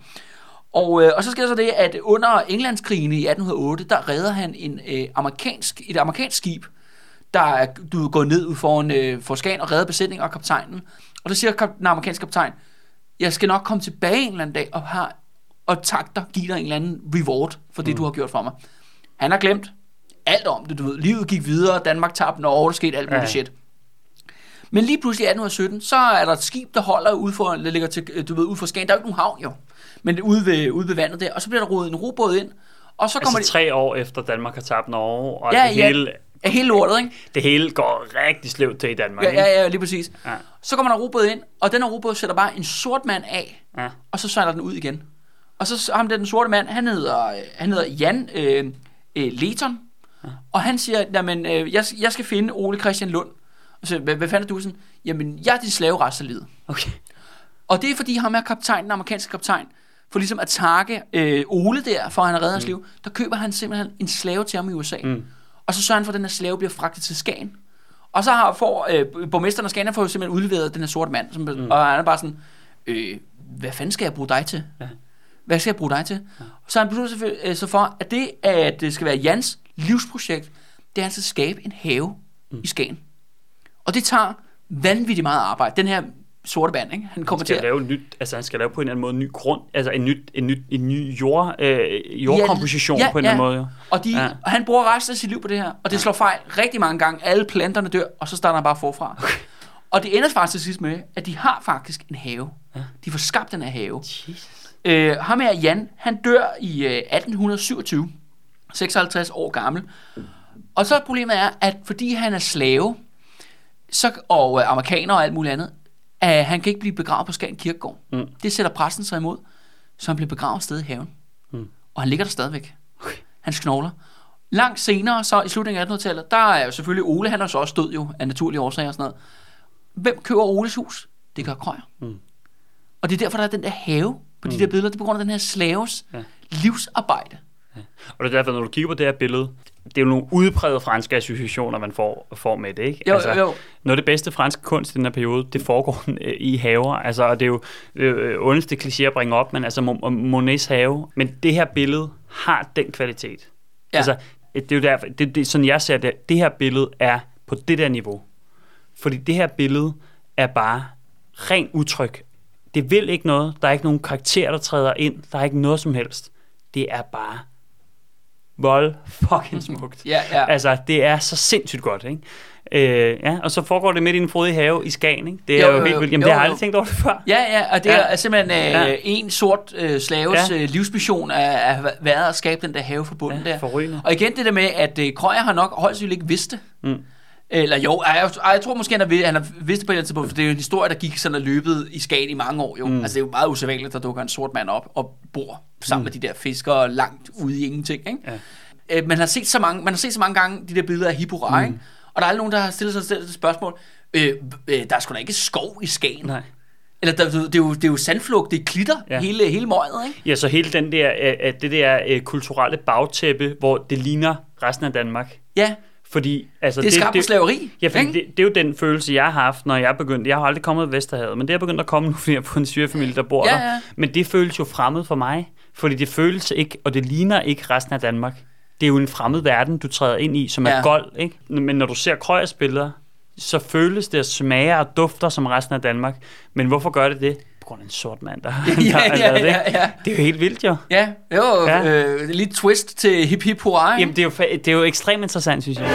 Og, øh, og så sker der så det, at under Englandskrigen i 1808, der redder han en, øh, amerikansk, et amerikansk skib, der er du gået ned ud foran øh, for Skagen og redder besætningen og kaptajnen. Og der siger den amerikanske kaptajn, jeg skal nok komme tilbage en eller anden dag og, har, og tak dig, give dig en eller anden reward for det, mm. du har gjort for mig. Han har glemt alt om det, du ved. Livet gik videre, Danmark tabte Norge, der skete alt muligt Ja. shit. Men lige pludselig i 1817, så er der et skib, der holder ude for, der ligger til, du ved, ude for Skagen. Der er jo ikke nogen havn jo, men det er ude ved, ude ved vandet der. Og så bliver der rodet en robåd ind, og så kommer Altså tre år efter Danmark har tabt Norge, og Ja, det, ja. hele, det af hele lortet, ikke? det hele går rigtig sløvt til i Danmark. Ja, ikke? ja, ja, lige præcis. Ja. Så kommer der robåd ind, og den her robåd sætter bare en sort mand af, Ja. og så sejler den ud igen. Og så ham der, den sorte mand, han hedder, øh, han hedder Jan øh, øh, Leton, og han siger, jamen, øh, jeg, jeg skal finde Ole Christian Lund. Og så, hvad, hvad fanden er du sådan? Jamen, jeg er din slave resten af livet. Okay. Og det er fordi ham er kaptajn, den amerikanske kaptajn, for ligesom at takke øh, Ole der, for at han har reddet hans liv, der køber han simpelthen en slave til ham i USA. Mm. Og så sørger han for, at den her slave bliver fragtet til Skagen. Og så har, får øh, borgmesteren af Skagen, får simpelthen udleveret den her sorte mand, som, mm. og han er bare sådan, øh, hvad fanden skal jeg bruge dig til? Ja. Hvad skal jeg bruge dig til? Ja. Så han beslutter sig øh, så for, at det, at det skal være Jans livsprojekt, det er altså at skabe en have mm. i Skagen. Og det tager vanvittigt meget arbejde. Den her sorte mand, ikke? han kommer Han til skal at... lave nyt, altså han skal lave på en eller anden måde en ny grund, altså en, nyt, en, nyt, en ny jord, øh, jordkomposition Ja, på en ja. eller anden måde. Og, de, Ja. ja. og han bruger resten af sit liv på det her, og det slår fejl rigtig mange gange. Alle planterne dør, og så starter han bare forfra. Okay. Og det ender faktisk til sidst med, at de har faktisk en have. Ja. De får skabt den her have. Jesus. Øh, ham her, Jan, han dør i øh, 1827, 56 år gammel. Og så problemet er, at fordi han er slave, så, og øh, amerikaner og alt muligt andet, at han kan ikke blive begravet på Skagen Kirkegård. Mm. Det sætter præsten sig imod, så han bliver begravet et sted i haven. Mm. Og han ligger der stadigvæk. Hans knogler. Langt senere, så i slutningen af 1800-tallet, der er jo selvfølgelig Ole, han er så også død jo, af naturlige årsager og sådan noget. Hvem køber Oles hus? Det gør Krøyer. Mm. Og det er derfor, der er den der have på de der billeder. Det er på grund af den her slaves Ja. ja. livsarbejde. Og det er derfor, når du kigger på det her billede, det er jo nogle udprægede franske associationer, man får, får med det, ikke? Jo, altså, jo. Noget af det bedste franske kunst i den her periode, det foregår [LAUGHS] øh, i haver. Altså, og det er jo øh, ondeste kliché at bringe op, men altså Mo- Monets have. Men det her billede har den kvalitet. Ja. Altså, det er jo derfor, det, det, sådan jeg ser det, det her billede er på det der niveau. Fordi det her billede er bare ren udtryk. Det vil ikke noget. Der er ikke nogen karakter, der træder ind. Der er ikke noget som helst. det er bare vold fucking smukt. Ja, ja. Altså, det er så sindssygt godt, ikke? Øh, ja, og så foregår det midt i en frodig have i Skagen, ikke? Det er Jo, jo, jo, helt vildt. Jamen, Jo, det har jeg aldrig tænkt over det før. Ja, ja, og det Ja. er simpelthen øh, Ja. en sort øh, slaves Ja. øh, livsmission at have været at skabe den der have forbundet Ja, der. forrygende. Og igen det der med, at øh, Krøyer har nok højst ikke vidst det. Mm. Eller jo, jeg, jeg tror måske, han vid- han har vidst det på et eller andet tidspunkt, for det er jo en historie, der gik sådan og løbet i Skagen i mange år. Jo. Mm. Altså det er jo meget usædvanligt, der dukker en sort mand op og bor sammen mm. med de der fiskere langt ude i ingenting. Ikke? Ja. Øh, man, har set så mange, man har set så mange gange de der billeder af Hippo mm. ikke? og der er aldrig nogen, der har stillet sig selv det spørgsmål. Øh, øh, der er sgu da ikke skov i Skagen. Nej. Eller der, det, er jo, det er jo sandflugt, det er klitter, ja. Hele, hele møget, ikke? Ja, så hele den der, øh, øh, det der øh, kulturelle bagtæppe, hvor det ligner resten af Danmark. Ja, Fordi, altså, det er skabt på slaveri. Ja, ikke? det, det, er jo den følelse, jeg har haft, når jeg begyndte. Jeg har aldrig kommet i Vesterhavet, men det er begyndt at komme [LAUGHS] nu, fordi jeg er på en syrefamilie, der bor Ja, der. ja. Men det føles jo fremmed for mig, fordi det føles ikke, og det ligner ikke resten af Danmark. Det er jo en fremmed verden, du træder ind i, som er Ja. gold, ikke? Men når du ser Krøyers billeder, så føles det og smager og dufter som resten af Danmark. Men hvorfor gør det det? Grund af en sort mand, der, Ja, [LAUGHS] der ja, det. ja, ja. Det er jo helt vildt, jo. Ja, jo, ja. Øh, lidt twist til hip hip hurra? Jamen, det er jo, det er jo ekstremt interessant, synes jeg.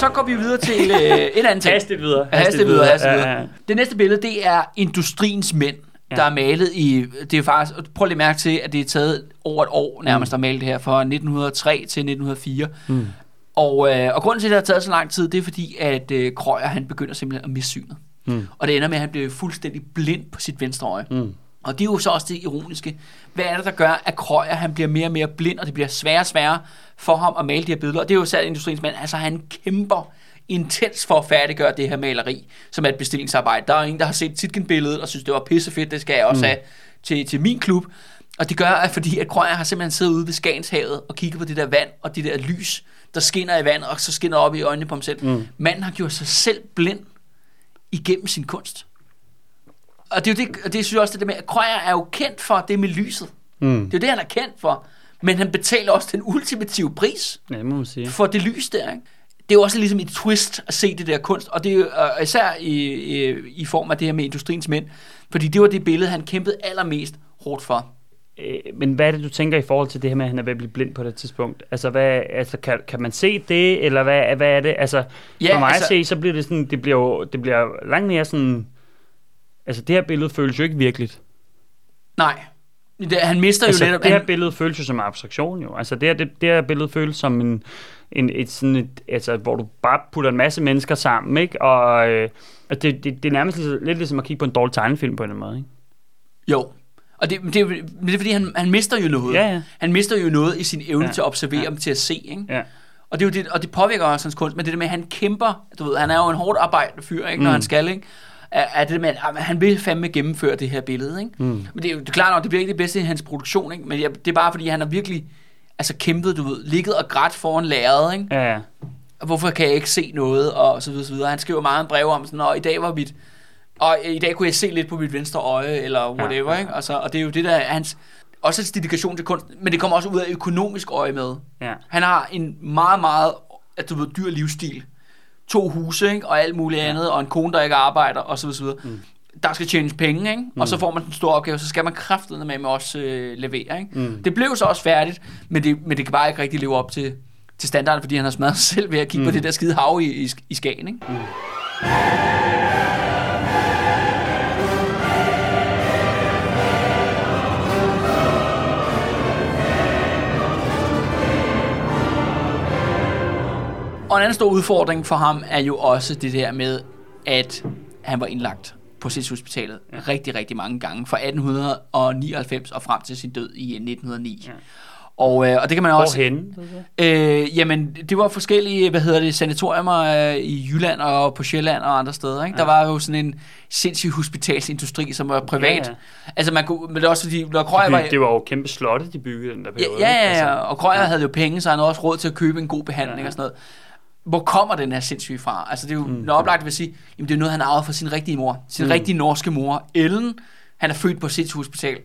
Så går vi videre til øh, et andet ting. Haste videre. Haste videre, haste Ja, videre. ja. Det næste billede, det er industriens mænd, ja. der er malet i... Det er faktisk... Prøv lige at mærke til, at det er taget over et år nærmest at male det her, fra 1903 til 1904. Mm. Og, øh, og grunden til, at det har taget så lang tid, det er fordi, at øh, Krøyer, han begynder simpelthen at miste synet. Mm. Og det ender med, at han bliver fuldstændig blind på sit venstre øje. Mm. Og det er jo så også det ironiske. Hvad er det, der gør, at Krøyer han bliver mere og mere blind, og det bliver sværere og sværere for ham at male de her billeder? Og det er jo særligt industriens mand. Altså, han kæmper intens for at færdiggøre det her maleri, som er et bestillingsarbejde. Der er en, der har set Titken-billedet og synes, det var pissefedt, det skal jeg også mm. have til, til min klub. Og det gør, at fordi at Krøyer har simpelthen siddet ude ved Skagenshavet og kigget på det der vand og det der lys, der skinner i vandet, og så skinner op i øjnene på ham selv. Mm. Manden har gjort sig selv blind igennem sin kunst. Og det er jo det, og det synes jeg også, det der med, at Krøyer er jo kendt for det med lyset. Mm. Det er jo det, han er kendt for. Men han betaler også den ultimative pris Ja, det må man sige. for det lys der, ikke? Det er jo også ligesom et twist at se det der kunst, og det er jo og især i, i, i form af det her med industriens mænd, fordi det var det billede, han kæmpede allermest hårdt for. Øh, Men hvad er det, du tænker i forhold til det her med, at han er ved at blive blind på det tidspunkt? Altså, hvad, altså kan, kan man se det, eller hvad, hvad er det? Altså, Ja, for mig altså- at se, så bliver det sådan, det bliver det bliver langt mere sådan, altså det her billede føles jo ikke virkeligt. Nej, det, han mister Altså, jo netop... det her han, billede føles jo som abstraktion jo. Altså, det her, det, det her billede føles som en, en et sådan et, altså, hvor du bare putter en masse mennesker sammen, ikke? Og øh, det, det, det er nærmest lidt, lidt ligesom at kigge på en dårlig tegnefilm på en eller anden måde, ikke? jo, og det, det, er men det er fordi, han, han mister jo noget. Ja, ja. Han mister jo noget i sin evne Ja, til at observere ja. til at se, ikke? Ja. Og det, er jo det, og det påvirker også hans kunst, men det der med, at han kæmper, du ved, han er jo en hårdt arbejdende fyr, ikke, når Mm. han skal, ikke? Er, er det med, at han vil fandme gennemføre det her billede, ikke? Mm. Men det er jo det er klart nok, det bliver ikke det bedste i hans produktion, ikke? Men jeg, det er bare fordi, han har virkelig altså kæmpet, du ved, ligget og grædt foran lærredet, ikke? Ja, ja. Og hvorfor kan jeg ikke se noget, og så videre, så videre. Han skriver meget en brev om sådan, og i dag var mit, og i dag kunne jeg se lidt på mit venstre øje, eller whatever, Ja. ikke? Altså, og det er jo det, der er hans, også hans dedikation til kunst, men det kommer også ud af økonomisk øje med. ja. Han har en meget, meget at du ved, dyr livsstil. To huse, ikke? og alt muligt andet, og en kone, der ikke arbejder, og så videre, så videre. Mm. Der skal tjenes penge, ikke? og så får man den store opgave, så skal man kraftedeme med, med også øh, levere. Ikke? Mm. Det blev så også færdigt, men det, men det kan bare ikke rigtig leve op til, til standarden, fordi han har smadret sig [LAUGHS] selv ved at kigge mm. på det der skide hav i, i, i Skagen. Ikke? Mm. Og en anden stor udfordring for ham er jo også det der med, at han var indlagt på sindshospitalet ja. rigtig, rigtig mange gange. Fra 1899 og frem til sin død i 1909. Ja. Og, øh, og det kan man også... Hvorhenne? Øh, jamen, det var forskellige, hvad hedder det, sanatorier øh, i Jylland og på Sjælland og andre steder. Ikke? Ja. Der var jo sådan en sindssyg hospitalsindustri, som var privat. Ja, Ja, ja. ja. Altså, man kunne, men det også fordi, når Krøyer var... Det, var jo kæmpe slotte, de byggede den der Ja, periode. ja, ikke? ja, Altså, ja. og Krøyer havde jo penge, så han havde også råd til at købe en god behandling ja. Ja. og sådan noget. Hvor kommer den her sindssyge fra? Altså, det er jo mm. oplagt vil sige, jamen, det er noget, han arvede fra sin rigtige mor. Sin mm. rigtige norske mor, Ellen, Han er født på et sindssygehospital.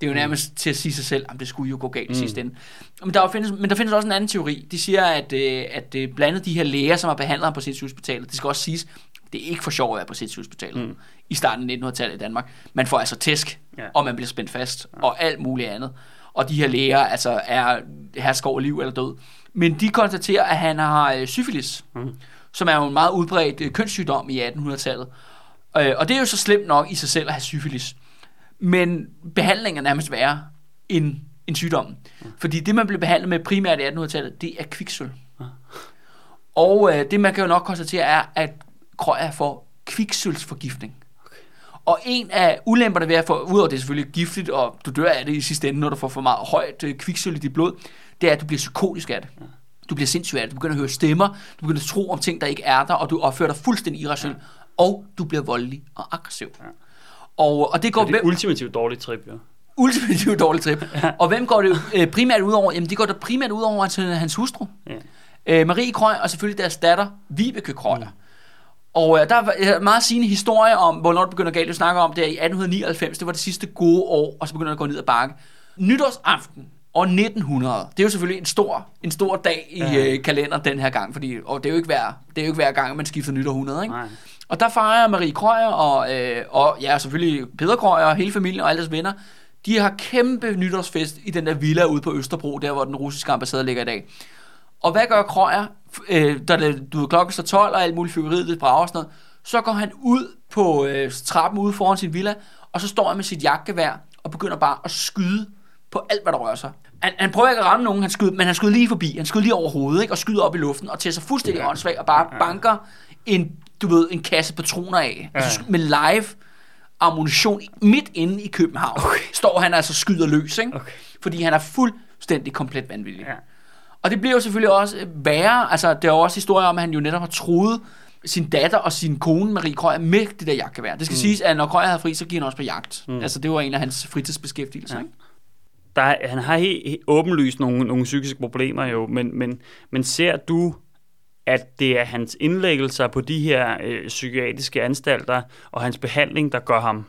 Det er jo nærmest til at sige sig selv, at det skulle jo gå galt i sidste ende. Men der, findes, men der findes også en anden teori. De siger, at, øh, at øh, blandt andet de her læger, som har behandlet ham på sindssygehospitalet, det skal også siges, det er ikke for sjov at være på sindssygehospitalet mm. i starten af 1900-tallet i Danmark. Man får altså tæsk, ja. og man bliver spændt fast, ja. og alt muligt andet. Og de her læger altså er hersker over liv eller død. Men de konstaterer, at han har øh, syfilis, mm. som er jo en meget udbredt øh, kønssygdom i 1800-tallet. Øh, og det er jo så slemt nok i sig selv at have syfilis. Men behandlingen er nærmest værre end, end sygdommen. Fordi det, man blev behandlet med primært i 1800-tallet, det er kviksøl. Og øh, det, man kan jo nok konstatere, er, at Krøyer får kviksølsforgiftning. Og en af ulemperne ved at få, udover det er selvfølgelig giftigt, og du dør af det i sidste ende, når du får for meget højt øh, kviksøl i dit blod, det er, at du bliver psykotisk af det. Du bliver sindssyg af det. Du begynder at høre stemmer, du begynder at tro om ting, der ikke er der, og du opfører dig fuldstændig irrationelt, og du bliver voldelig og aggressiv. Og, og det går Det er ultimativt dårligt trip, jo. ultimativt dårligt trip. [LAUGHS] Og hvem går det øh, primært ud over? Jamen, det går det primært ud over hans, hans hustru. Ja. Øh, Marie Krøyer, og selvfølgelig deres datter, Vibeke Krøyer. Og øh, der er øh, meget sigende historie om, hvornår det begynder galt. Du snakker om det er i 1899, det var det sidste gode år, og så begynder det at gå ned ad bakke. Nytårsaften år 1900, det er jo selvfølgelig en stor, en stor dag i Ja. øh, kalenderen den her gang, fordi og det, er jo ikke hver, det er jo ikke hver gang, man skifter nytårhundrede, ikke? Nej. Og der fejrer Marie Krøyer og, øh, og ja, selvfølgelig Peter Krøyer og hele familien og alle deres venner. De har kæmpe nytårsfest i den der villa ude på Østerbro, der hvor den russiske ambassade ligger i dag. Og hvad gør Krøyer, øh, da det, du ved, klokken står 12 og alt muligt fyggeriet, det brager og sådan noget, så går han ud på øh, trappen ude foran sin villa, og så står han med sit jagtgevær og begynder bare at skyde på alt, hvad der rører sig. Han, han prøver ikke at ramme nogen, han skyder, men han skyder lige forbi. Han skyder lige over hovedet, ikke? og skyder op i luften, og til sig fuldstændig ja. åndssvagt, og bare banker en, du ved, en kasse patroner af. Ja. Altså med live ammunition midt inde i København. Okay. Står han altså skyder løs, ikke? Okay. fordi han er fuldstændig komplet vanvittig. Ja. Og det bliver jo selvfølgelig også øh, værre. Altså, der er jo også historier om, at han jo netop har truet sin datter og sin kone, Marie Krøyer, med det der jagtgevær. Det skal mm. siges, at når Krøyer havde fri, så gik han også på jagt. Mm. Altså, det var en af hans fritidsbeskæftigelser, ja. ikke? Der, er- han har helt, helt åbenlyst nogle, nogle psykiske problemer jo, men, men, men ser du, at det er hans indlæggelser på de her øh, psykiatriske anstalter og hans behandling, der gør ham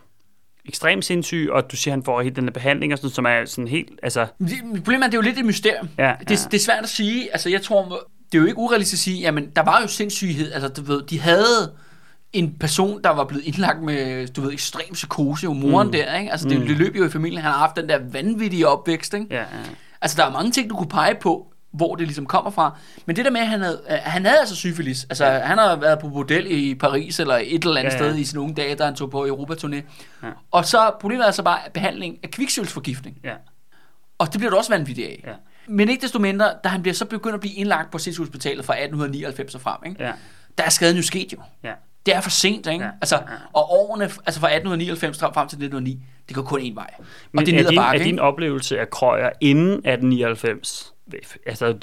ekstremt sindssyg, og du siger, at han får helt den der behandling, og sådan, som er sådan helt, altså, det- Problemet er, det er jo lidt et mysterium. Ja, det, ja. det er svært at sige. Altså, jeg tror, det er jo ikke urealistisk at sige, jamen, der var jo sindssyghed. Altså, du ved, de havde en person, der var blevet indlagt med, du ved, ekstrem psykose, jo moren mm. der, ikke? Altså, det, Mm. det løb jo i familien. Han har haft den der vanvittige opvækst, ikke? ja, ja. Altså, der er mange ting, du kunne pege på, hvor det ligesom kommer fra. Men det der med, at han havde, øh, han havde altså syfilis. Altså, ja. han har været på bordel i Paris eller et eller andet Ja, ja, sted i sine unge dage, da han tog på Europaturné. Ja. Og så problemet er altså bare behandling af kviksølsforgiftning. ja. Og det bliver du også vanvittig af. Ja. Men ikke desto mindre, da han bliver så begyndt at blive indlagt på sindssygehospitalet fra 1899 og frem, ikke? ja. der er skaden jo sket jo. ja. Det er for sent, ikke? Ja, altså, og årene, altså fra 1899 frem til 1909, det går kun én vej. Og Men det er er, din, bakke, er din oplevelse af Krøyer inden 1899 Altså,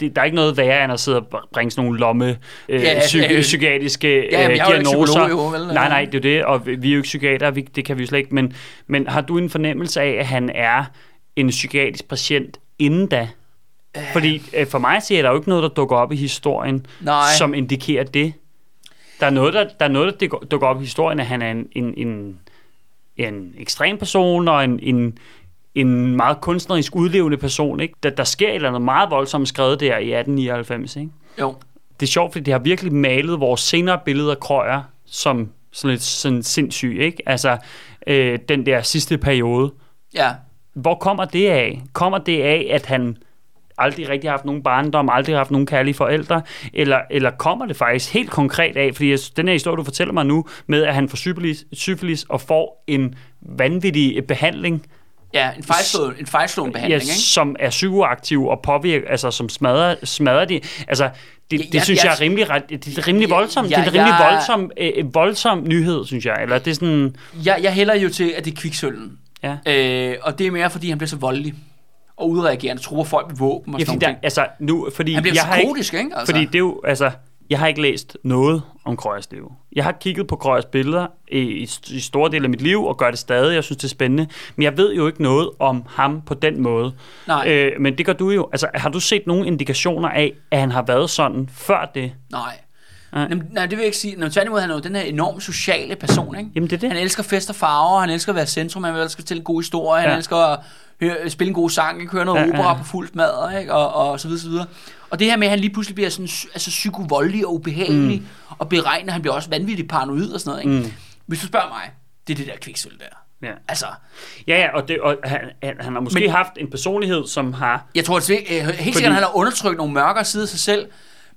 det, der er ikke noget værre end at sidde og bringe sådan nogle lomme øh, Ja, psy- ja, ja. psykiatriske øh, Ja, ikke diagnoser. jo, vel? Nej, nej, det er det, og vi vi er jo ikke psykiater, vi, det kan vi jo slet ikke. Men, men har du en fornemmelse af, at han er en psykiatrisk patient inden da? Fordi øh, for mig ser der jo ikke noget, der dukker op i historien, Nej. som indikerer det. Der er noget, der, der, er noget, der dukker- op i historien, at han er en, en, en, en ekstrem person og en, en, en meget kunstnerisk udlevende person. Ikke? Der, der sker et eller andet meget voldsomt skrevet der i 1899. Ikke? Jo. Det er sjovt, fordi det har virkelig malet vores senere billeder af Krøyer som sådan lidt sådan sindssyg. Ikke? Altså øh, den der sidste periode. Ja. Hvor kommer det af? Kommer det af, at han aldrig rigtig har haft nogen barndom, aldrig har haft nogen kærlige forældre, eller, eller kommer det faktisk helt konkret af, fordi jeg, den her historie, du fortæller mig nu, med at han får syfilis, syfilis og får en vanvittig øh, behandling, Ja, en fejlslået, en fejlslået behandling, ja, ikke? som er psykoaktiv og påvirker, altså som smadrer, smadrer de. Altså, det, Ja, det synes jeg, jeg- er rimelig, det er rimelig Ja, voldsomt. ja, det er en rimelig jeg- voldsom, øh, voldsom nyhed, synes jeg. Eller det er sådan, Jeg, jeg hælder jo til, at det er kviksølven. ja. Øh, og det er mere, fordi han bliver så voldelig og udreagerende, tror folk med våben og Ja, sådan der, altså, nu, fordi Han bliver jeg har ikke, ikke? Altså. Fordi det er jo, altså, jeg har ikke læst noget om Krøyers liv. Jeg har kigget på Krøyers billeder i, i, i store dele af mit liv, og gør det stadig. Jeg synes, det er spændende. Men jeg ved jo ikke noget om ham på den måde. Nej. Øh, men det gør du jo. Altså, har du set nogle indikationer af, at han har været sådan før det? Nej. Nej. Jamen, nej, det vil jeg ikke sige. Nå, tværtimod, han er jo den her enormt sociale person, ikke? Jamen, det er det. Han elsker fest og farver, han elsker at være centrum, han elsker at fortælle en god historie, ja. Han elsker at høre, spille en god sang, ikke? høre noget Ja, opera ja. på fuldt mad, ikke? Og, og så videre, så videre. Og det her med, at han lige pludselig bliver sådan, altså psykovoldelig og ubehagelig, mm. og beregnet, han bliver også vanvittigt paranoid og sådan noget, ikke? Mm. Hvis du spørger mig, det er det der kviksøl der. Ja. Altså, Ja, ja, og, det, og han, han, han har måske Men- haft en personlighed, som har... jeg tror, at det, helt sikkert, Fordi- at han har undertrykt nogle mørkere sider af sig selv,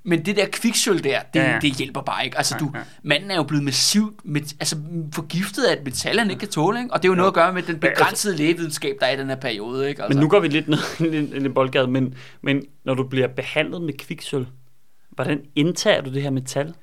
men det der kviksøl der, det, Ja, ja, ja. ja. det hjælper bare ikke. Altså, du, ja. manden er jo blevet massivt med, altså, forgiftet af et metal, han ikke kan tåle, ikke? Og det er jo noget at gøre med den begrænsede lægevidenskab, der er i den her periode, ikke? Altså. Men nu går vi lidt ned [LAUGHS] i en, en boldgade, men, men når du bliver behandlet med kviksøl, hvordan indtager du det her metal?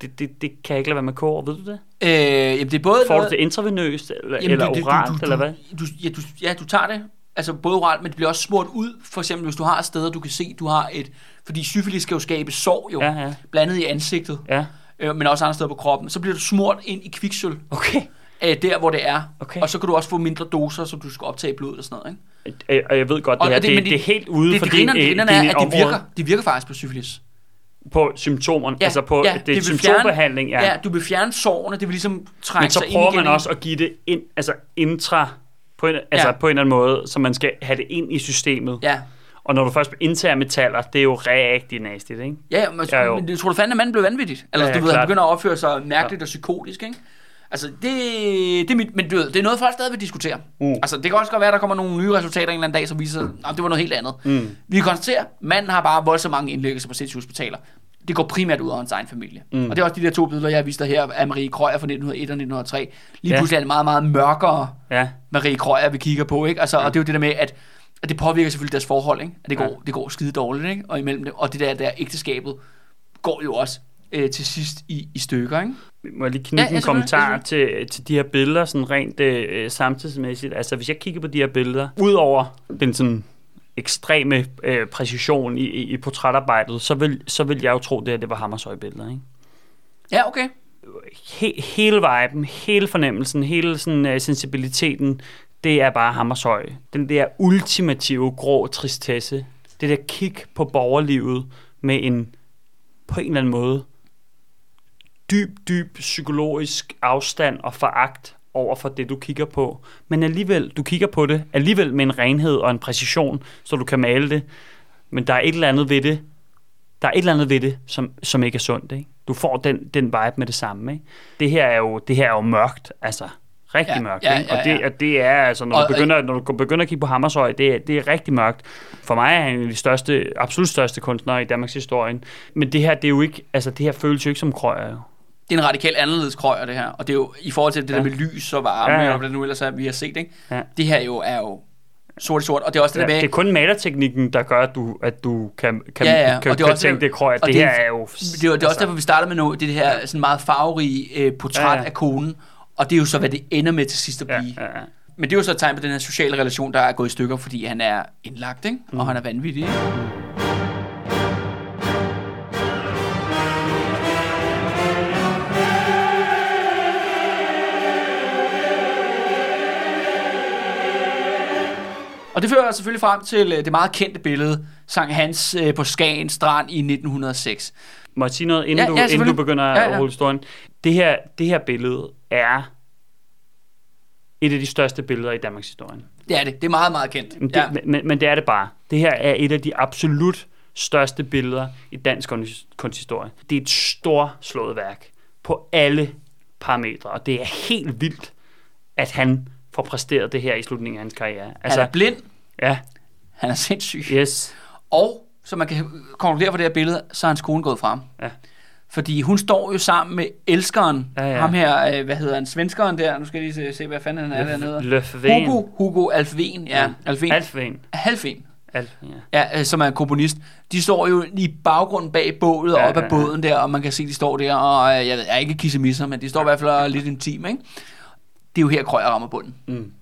Det, det, det kan jeg ikke lade være med over, ved du det? Øh, jamen, det er både Får du det intravenøst, eller, Jamen, eller det- oralt, du- eller du- hvad? Du, ja, du, ja, du tager det, altså både oralt, men det bliver også smurt ud, for eksempel hvis du har steder, du kan se, du har et, fordi syfilis skal jo skabe sår jo, Ja, ja. blandet i ansigtet, Ja, øh, men også andre steder på kroppen, så bliver du smurt ind i kviksøl, okay. øh, der hvor det er, Okay. og så kan du også få mindre doser, som du skal optage i blodet og sådan noget, ikke? Øh, Og jeg ved godt, det Og her, det, det, det er helt ude det, for det, det, øh, det, grinerne er, at det virker, det virker faktisk på syfilis. På symptomerne, ja, altså på ja, det, vil symptombehandling, fjerne, ja. ja. du vil fjerne sårene, det vil ligesom trænge Men så sig prøver ind igen, man også at give det ind, altså intra, på en, altså Ja. på en eller anden måde, så man skal have det ind i systemet. Ja, Og når du først indtager metaller, det er jo rigtig nastigt, ikke? Ja, ja, men, Ja, jo. men det tror du fanden, at manden blev vanvittigt? Eller Ja, ja, du ved, han klart. begynder at opføre sig mærkeligt ja. og psykotisk, ikke? Altså, det, det, er mit, men du ved, det er noget, folk stadig vil diskutere. Mm. Altså, det kan også godt være, at der kommer nogle nye resultater en eller anden dag, som viser, at det var noget helt andet. Mm. Vi kan konstatere, at manden har bare voldsomt mange indlæggelser på sindssyge hospitaler. Det går primært ud over hans egen familie. Mm. Og det er også de der to billeder, jeg har vist dig her, af Marie Krøyer fra 1901 og 1903. Lige Ja. pludselig er det meget, meget mørkere Ja, Marie Krøyer, vi kigger på, ikke? Altså, og det er jo det der med, at, at det påvirker selvfølgelig deres forhold, ikke? At det går, Ja. ja. det går skide dårligt, ikke? Og imellem det, og det der, der ægteskabet går jo også øh, til sidst i, i stykker, ikke? må jeg lige knytte Ja, ja, ja, en kommentar til, til de her billeder, sådan rent øh, samtidsmæssigt. Altså, hvis jeg kigger på de her billeder, udover den sådan ekstreme øh, præcision i, i, i portrætarbejdet, så vil, så vil jeg jo tro, det, at det var Hammershøi-billeder, ikke? Ja, okay. He, hele viben, hele fornemmelsen, hele sådan, uh, sensibiliteten, det er bare Hammershøi. Den der ultimative grå tristesse, det der kig på borgerlivet med en, på en eller anden måde, dyb, dyb psykologisk afstand og foragt over for det, du kigger på. Men alligevel, du kigger på det, alligevel med en renhed og en præcision, så du kan male det. Men der er et eller andet ved det, der er et eller andet ved det, som, som ikke er sundt. Ikke? Du får den, den vibe med det samme. Ikke? Det, her er jo, det her er jo mørkt, altså rigtig Ja, mørkt. ja, ikke? ja, Og, det, ja. og det er altså, når, Og- du begynder, når du begynder at kigge på Hammershøi, det, er- det er rigtig mørkt. For mig er han en af de største, absolut største kunstnere i Danmarks historie. Men det her, det er jo ikke, altså det her føles jo ikke som krøjer. Det er en radikalt anderledes krøjer, det her. Og det er jo i forhold til det Ja. der med lys og varme, Ja, ja, ja. ja. og hvad det nu ellers er, vi har set, ikke? Ja. Det her jo er jo sort i sort, og det er også det Ja, der med... det er kun malerteknikken, der gør, at du, at du kan, kan, Ja, ja, kan, og det er kan også- tænke, det krøjer. og Det, det- her er jo... Det er, det er også derfor, vi starter med noget, det her sådan meget farverige øh, portræt Ja, ja, ja. ja. af konen, og det er jo så, hvad det ender med til sidst at Ja, blive. ja, ja. Men det er jo så et tegn på den her sociale relation, der er gået i stykker, fordi han er indlagt, ikke? og han er vanvittig. Ikke? Og det fører selvfølgelig frem til øh, det meget kendte billede, Sankt Hans øh, på Skagen Strand i 1906. Må jeg sige noget, inden, Ja, du, ja, inden du begynder Ja, at ja. holde historien? Det her, det her billede er et af de største billeder i Danmarks historie. Det er det. Det er meget, meget kendt. Men det, Ja. men, men det er det bare. Det her er et af de absolut største billeder i dansk kunst- kunsthistorie. Det er et stort slået værk på alle parametre, og det er helt vildt, at han får præsteret det her i slutningen af hans karriere. Altså, han er blind, ja, han er sindssyg, yes. og så man kan konkludere på det her billede, så er hans kone gået frem. Ja. Fordi hun står jo sammen med elskeren, Ja, ja. ham her, øh, hvad hedder han, svenskeren der, nu skal jeg lige se, se hvad fanden han er dernede. Løfven. Hugo, Hugo Alfven, ja, Ja. Alfven, Alfven. Halfven, Alf, ja. ja, øh, som er en komponist. De står jo i baggrunden bag bålet, Ja, op ja, ja. båden der, og man kan se, de står der, og øh, jeg ved, jeg er ikke kissemisser, men de står i hvert fald lidt intim, ikke? Det er jo her, Krøyer rammer bunden. Mm. Men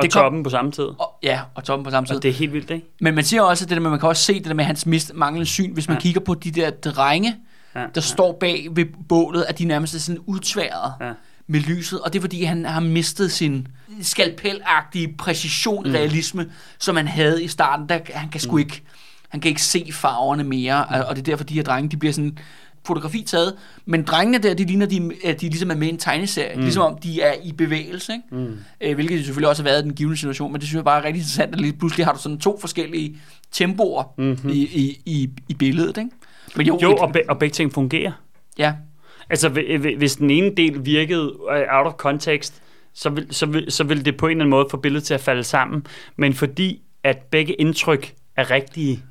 Og det kom- toppen på samme tid. Og, ja, og toppen på samme tid. Og det er helt vildt, ikke? Men man siger også, at det der med, man kan også se det der med hans mist, manglende syn, hvis man Ja. kigger på de der drenge, Ja, der ja. står bag ved bålet, at de nærmest er sådan udtværet Ja. med lyset, og det er fordi, han har mistet sin skalpelagtige præcision, mm. realisme, som han havde i starten. Der, han kan sgu Mm. ikke, han kan ikke se farverne mere, og- og det er derfor, de her drenge, de bliver sådan fotografi taget, men drengene der, de ligner, de, at de ligesom er med i en tegneserie, mm. ligesom om de er i bevægelse, ikke? Mm. Øh, hvilket de selvfølgelig også har været i den givende situation, men det synes jeg bare er rigtig interessant, at lige pludselig har du sådan to forskellige tempoer mm-hmm. i, i, i, i billedet, ikke? Men jo, jo og, be, og begge ting fungerer. Ja. Altså, hvis den ene del virkede øh, out of context, så vil, så, vil, så vil det på en eller anden måde få billedet til at falde sammen. Men fordi at begge indtryk er rigtige,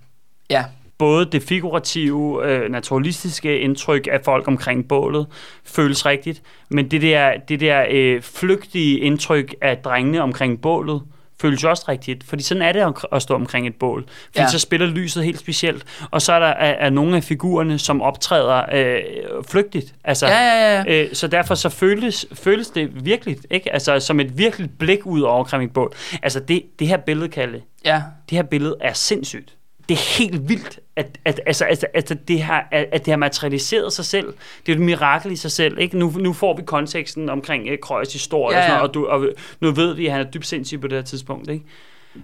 ja. Både det figurative, øh, naturalistiske indtryk af folk omkring bålet føles rigtigt, men det der, det der øh, flygtige indtryk af drengene omkring bålet, føles også rigtigt, fordi sådan er det at stå omkring et bål. Fordi ja. så spiller lyset helt specielt, og så er der er, er nogle af figurerne, som optræder øh, flygtigt. Altså, ja, ja, ja. Øh, så derfor så føles, føles det virkelig, ikke? Altså som et virkeligt blik ud over omkring et bål. Altså det, det her billede, Kalle, ja. det her billede er sindssygt det er helt vildt, at, at, altså, altså, altså det har, at, at det har materialiseret sig selv. Det er et mirakel i sig selv. Ikke? Nu, nu får vi konteksten omkring uh, Krøjs historie, ja, ja. Og, sådan, og, du, og nu ved vi, at han er dybt sindssyg på det her tidspunkt. Ikke?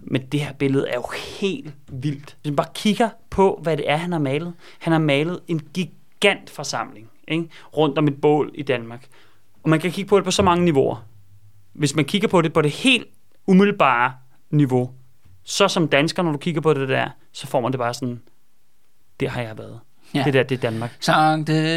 Men det her billede er jo helt vildt. Hvis man bare kigger på, hvad det er, han har malet. Han har malet en gigant forsamling ikke? rundt om et bål i Danmark. Og man kan kigge på det på så mange niveauer. Hvis man kigger på det på det helt umiddelbare niveau, så som dansker, når du kigger på det der, så får man det bare sådan, det har jeg været. Ja. Det der, det er Danmark.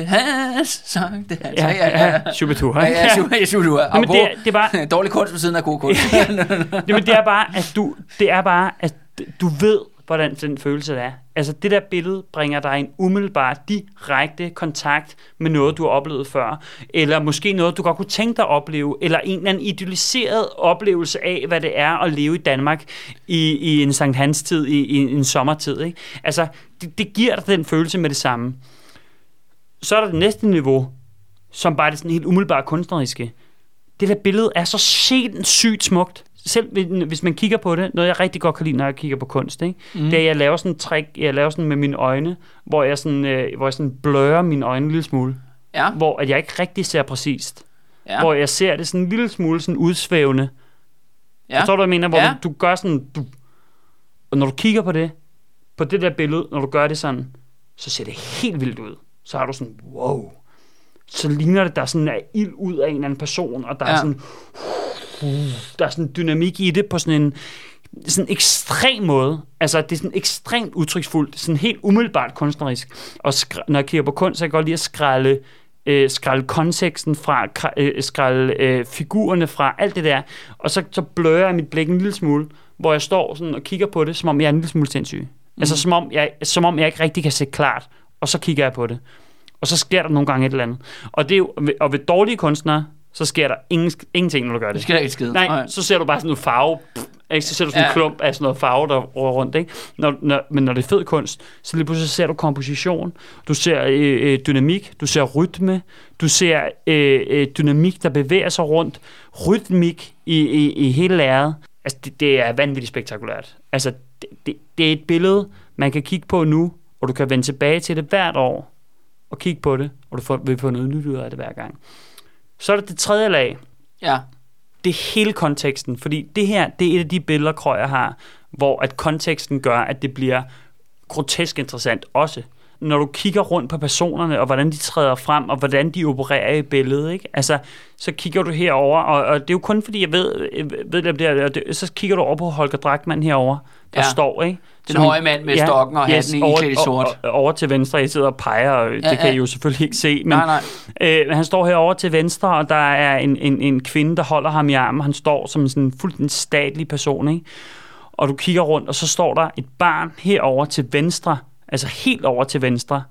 Has, sang det has. Ja, ja, ja. Supertur. Ja, ja, supertur. Ja, men det, er, det er bare... [LAUGHS] Dårlig kunst ved siden af god kunst. [LAUGHS] Jamen, det er bare, at du, det er bare, at du ved, hvordan den følelse er. Altså det der billede bringer dig en umiddelbar, direkte kontakt med noget, du har oplevet før, eller måske noget, du godt kunne tænke dig at opleve, eller en eller anden idealiseret oplevelse af, hvad det er at leve i Danmark i, i en Sankt Hans tid, i, i en sommertid. Ikke? Altså det, det giver dig den følelse med det samme. Så er der det næste niveau, som bare er det sådan helt umiddelbart kunstneriske. Det der billede er så sindssygt smukt selv hvis man kigger på det, noget jeg rigtig godt kan lide, når jeg kigger på kunst, ikke? Mm. det er, at jeg laver sådan en trick, jeg laver sådan med mine øjne, hvor jeg sådan, øh, hvor jeg sådan blører mine øjne en lille smule. Ja. Hvor at jeg ikke rigtig ser præcist. Ja. Hvor jeg ser det sådan en lille smule sådan udsvævende. Ja. Forstår du, hvad jeg mener? Hvor ja. du, du gør sådan, du, og når du kigger på det, på det der billede, når du gør det sådan, så ser det helt vildt ud. Så har du sådan, wow. Så ligner det, der sådan er ild ud af en eller anden person, og der ja. er sådan, der er sådan en dynamik i det på sådan en sådan ekstrem måde. Altså, det er sådan ekstremt udtryksfuldt, sådan helt umiddelbart kunstnerisk. Og når jeg kigger på kunst, så kan jeg godt lide at skrælle, øh, skrælle konteksten fra, øh, skrælle øh, figurerne fra, alt det der. Og så, så blører jeg mit blik en lille smule, hvor jeg står sådan og kigger på det, som om jeg er en lille smule sindssyg. Mm. Altså, som om, jeg, som om jeg ikke rigtig kan se klart. Og så kigger jeg på det. Og så sker der nogle gange et eller andet. Og, det er jo, og ved dårlige kunstnere, så sker der ingen, ingenting, når du gør det. Det sker ikke skide. Nej, Nej, så ser du bare sådan noget farve, pff, ikke? så ser du sådan ja. en klump af sådan noget farve, der rører rundt. Ikke? Når, når, men når det er fed kunst, så lige pludselig ser du komposition, du ser øh, øh, dynamik, du ser rytme, du ser øh, øh, dynamik, der bevæger sig rundt, rytmik i, i, i hele lærret. Altså, det, det er vanvittigt spektakulært. Altså, det, det, det er et billede, man kan kigge på nu, og du kan vende tilbage til det hvert år, og kigge på det, og du får, vil få noget nyt ud af det hver gang. Så er der det tredje lag. Ja. Det er hele konteksten, fordi det her, det er et af de billeder, Krøyer har, hvor at konteksten gør, at det bliver grotesk interessant også. Når du kigger rundt på personerne, og hvordan de træder frem, og hvordan de opererer i billedet, ikke? Altså, så kigger du herover, og, og det er jo kun fordi, jeg ved, ved det, der, så kigger du over på Holger Drachmann herover, der ja. står, ikke? Den Som, høje mand med ja, stokken og yes, hatten over, i sort. Over, over til venstre, jeg sidder og peger, og ja, det kan ja. I jo selvfølgelig ikke se. Men, nej, nej. Øh, han står herover til venstre, og der er en, en, en kvinde, der holder ham i armen. Han står som sådan en fuldstændig statlig person, ikke? Og du kigger rundt, og så står der et barn herover til venstre, altså helt over til venstre,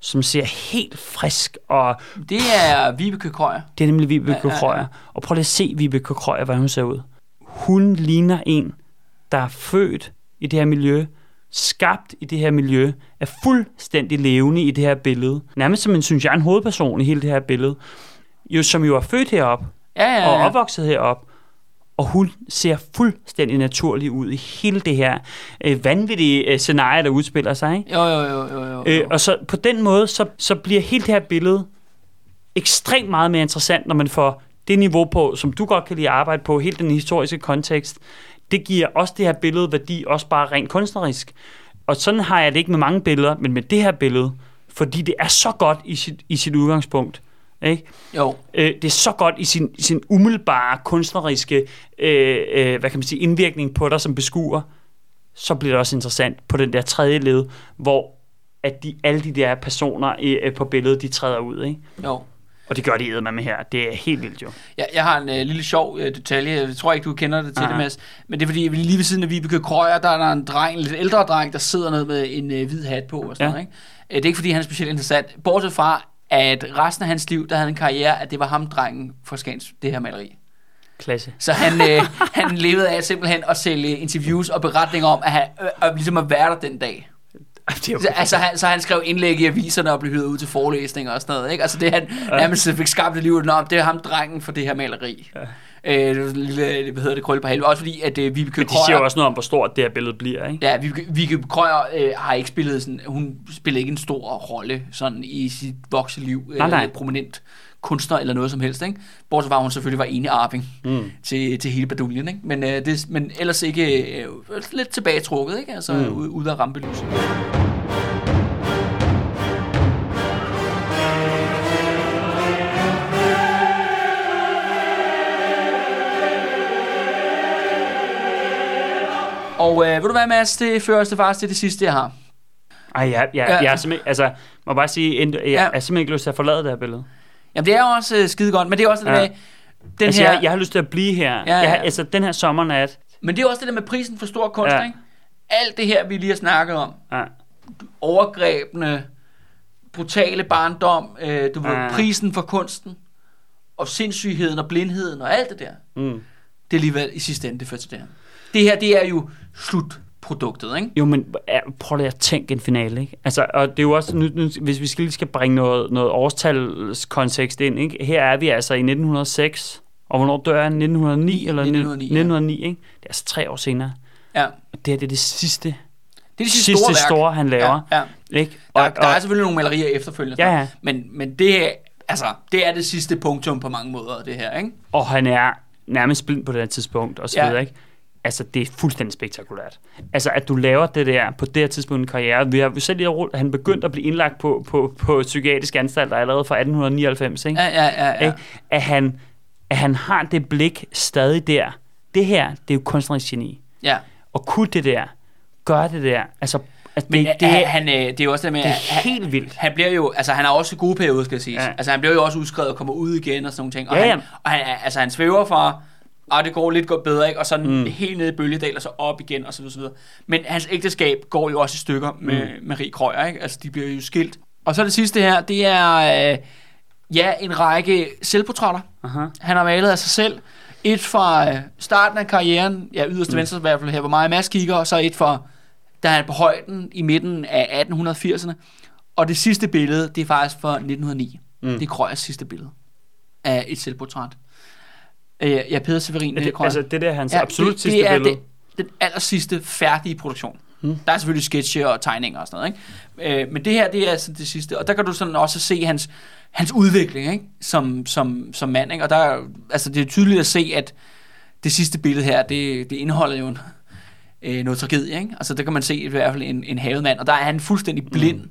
som ser helt frisk og... Det er Vibeke Krøyer. Det er nemlig Vibeke ja, ja, ja. Og prøv lige at se Vibeke Krøyer, hvordan hun ser ud. Hun ligner en, der er født i det her miljø, skabt i det her miljø, er fuldstændig levende i det her billede. Nærmest som en, synes jeg, en hovedperson i hele det her billede. Jo, som jo er født herop ja, ja, ja. og opvokset herop. Og hun ser fuldstændig naturlig ud i hele det her øh, vanvittige øh, scenarie, der udspiller sig. Ikke? Jo, jo, jo. jo, jo. Øh, og så på den måde, så, så bliver hele det her billede ekstremt meget mere interessant, når man får det niveau på, som du godt kan lide at arbejde på, hele den historiske kontekst, det giver også det her billede værdi, også bare rent kunstnerisk. Og sådan har jeg det ikke med mange billeder, men med det her billede fordi det er så godt i sit, i sit udgangspunkt. Ikke? Jo. Øh, det er så godt i sin, sin umiddelbare kunstneriske øh, øh, hvad kan man sige, indvirkning på dig som beskuer. Så bliver det også interessant på den der tredje led, hvor at de, alle de der personer øh, på billedet, de træder ud. Ikke? Jo. Og det gør de med her. Det er helt vildt jo. Jeg, jeg har en øh, lille sjov øh, detalje. Jeg tror ikke, du kender det til Aha. det, Mads. Men det er fordi, lige ved siden af Vibeke Krøyer, der er der en dreng, en lidt ældre dreng, der sidder ned med en øh, hvid hat på. Og sådan Ja. noget, ikke? Øh, det er ikke fordi, han er specielt interessant. Bortset fra, at resten af hans liv, der havde en karriere, at det var ham, drengen for Skans, det her maleri. Klasse. Så han, øh, han levede af simpelthen at sælge interviews og beretninger om, at han øh, at ligesom at være der den dag. Så, altså, han, så han skrev indlæg i aviserne og blev hyret ud til forelæsninger og sådan noget. Ikke? Altså det han nærmest fik skabt et liv om, det er ham drengen for det her maleri. Ja. Øh, lille, hvad hedder det, krølle på halv. Også fordi, at øh, Vibeke Men de siger jo Krøyer... også noget om, hvor stort det her billede bliver, ikke? Ja, Vibeke, Vibeke Krøyer øh, har ikke spillet sådan, hun spillede ikke en stor rolle sådan i sit voksne liv. Nej, nej. Øh, prominent kunstner eller noget som helst, ikke? Bortset fra, at hun selvfølgelig var enig arving Mm. til, til hele baduljen, ikke? Men, øh, det, men ellers ikke øh, lidt tilbagetrukket, ikke? Altså Mm. ude, ude af rampelyset. Og øh, ved du hvad, Mads, det fører os til faktisk til det sidste, jeg har. Ej, jeg, jeg, Ja. jeg er simpelthen, altså, må bare sige, jeg, jeg Ja. er simpelthen ikke lyst til at forlade det her billede. Jamen, det er også øh, skide godt, men det er også det Ja. med, den altså, her... jeg, jeg har lyst til at blive her. Ja, ja, Jeg, altså, den her sommernat, Men det er også det der med prisen for stor kunst, Ja. ikke? Alt det her, vi lige har snakket om, ja, overgrebene, brutale barndom, øh, du ved, Ja. prisen for kunsten, og sindssygheden og blindheden og alt det der, mm. det er alligevel i sidste ende, det fører til det her. Det her, det er jo slutproduktet, ikke? Jo, men ja, prøv lige at tænke en finale, ikke? Altså, og det er jo også, nu, nu, hvis vi skal lige skal bringe noget, noget årstalskontekst ind, ikke? Her er vi altså i 1906, og hvornår dør han? 1909 eller 1909, ja. 1909, ikke? Det er altså tre år senere. Ja. Og det her, det er det sidste, Det er det sidste, sidste store, store, han laver, Ja, ja. ikke? Der, Og, der er og, selvfølgelig nogle malerier efterfølgende, Ja, ja. Men, men det, er, altså, det er det sidste punktum på mange måder, det her, ikke? og han er nærmest blind på det her tidspunkt, og så Ja. videre, ikke? Altså, det er fuldstændig spektakulært. Altså, at du laver det der på det her tidspunkt i en karriere. Vi har selv lige rullet, han begyndte at blive indlagt på, på, på psykiatrisk anstalt allerede fra 1899, ikke? Ja, ja, ja. ja. At, han, at han har det blik stadig der. Det her, det er jo kunstnerisk geni. ja. Og kunne det der, gøre det der, altså, at Men det, det, han, er, han, øh, det er jo også det med, det er han, helt vildt. han bliver jo, altså han har også gode perioder, skal jeg sige. Ja. Altså han bliver jo også udskrevet og kommer ud igen og sådan nogle ting. Og, Ja, han, og han, altså han svæver fra, ah, det går lidt godt bedre, ikke? og sådan Mm. helt ned i bølgedal og så op igen og så videre, så videre. Men hans ægteskab går jo også i stykker med Mm. Marie Krøyer, ikke? Altså de bliver jo skilt. Og så det sidste her, det er øh, ja, en række selvportrætter. Aha. Han har malet af sig selv. Et fra øh, starten af karrieren, ja yderst mm. venstre i hvert fald her, hvor meget Mads kigger, og så et fra, da han er på højden i midten af 1880'erne. Og det sidste billede, det er faktisk fra 1909. Mm. Mm. Det er Krøyers sidste billede af et selvportræt. Øh, ja, Peter Severin, Er det er Krøyer. altså, det der er hans ja, absolut det, sidste det er billede. Det, den aller sidste færdige produktion. Mm. Mm. Der er selvfølgelig sketche og tegninger og sådan noget, ikke? Øh, men det her, det er altså det sidste. Og der kan du sådan også se hans, hans udvikling, ikke? Som, som, som mand, ikke? Og der, er- altså, det er tydeligt at se, at det sidste billede her, det, det indeholder jo en, øh, noget tragedie, ikke? Altså, der kan man se i hvert fald en, en havet mand, og der er han fuldstændig blind mm.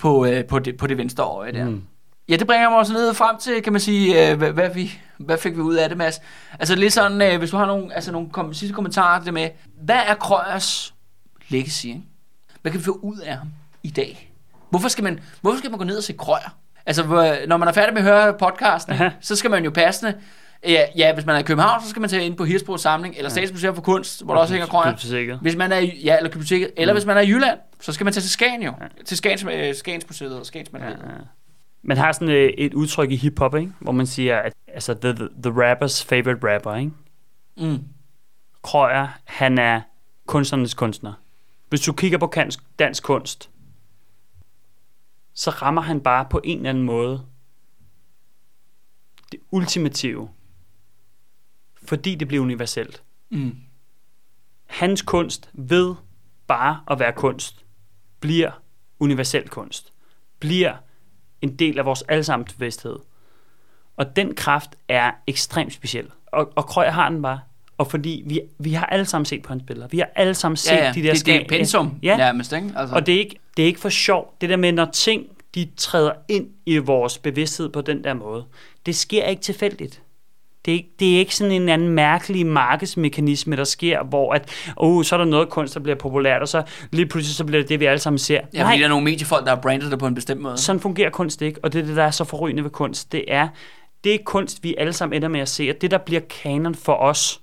på, øh, på, det, på det venstre øje der. Mm. Ja, det bringer mig også ned frem til, kan man sige, øh, hvad, hvad, vi, hvad fik vi ud af det, Mads? Altså lidt sådan, øh, hvis du har nogle, altså nogle kom, sidste kommentarer til det med, hvad er Krøyers legacy? Ikke? Hvad kan vi få ud af ham i dag? Hvorfor skal man, hvorfor skal man gå ned og se Krøyer? Altså, når man er færdig med at høre podcasten, Aha. så skal man jo passende, ja, ja, hvis man er i København, så skal man tage ind på Hirsbros Samling, eller Statens Museum for Kunst, hvor der også hænger. Biblioteket. Hvis man er i, ja, eller eller Mm. hvis man er i Jylland, så skal man tage til Skagen jo. Ja. Til Skagens, øh, Skagens Museet og Skagens Ja, ja. Man har sådan øh, et udtryk i hiphop, ikke? hvor man siger, at altså, the, the, the rapper's favorite rapper, ikke? Mm. Krøyer, han er kunstnernes kunstner. Hvis du kigger på dansk, dansk kunst, så rammer han bare på en eller anden måde det ultimative, fordi det bliver universelt. Mm. Hans kunst ved bare at være kunst, bliver universel kunst, bliver en del af vores allesammens bevidsthed. Og den kraft er ekstremt speciel. Og, og Krøyer har den bare. Og fordi vi, vi har alle sammen set på hans billeder. Vi har alle sammen set Ja, ja. de der det, det er pensum, Ja. nærmest, ikke? Altså. Og det er, ikke, det er ikke for sjov. Det der med, når ting de træder ind i vores bevidsthed på den der måde. Det sker ikke tilfældigt. Det er, ikke, det er ikke sådan en anden mærkelig markedsmekanisme, der sker, hvor at, oh, så er der noget kunst, der bliver populært, og så lige pludselig så bliver det det, vi alle sammen ser. Ja, fordi der er nogle mediefolk, der har brandet det på en bestemt måde. Sådan fungerer kunst ikke, og det er det, der er så forrygende ved kunst. Det er, det er kunst, vi alle sammen ender med at se, og det, der bliver kanon for os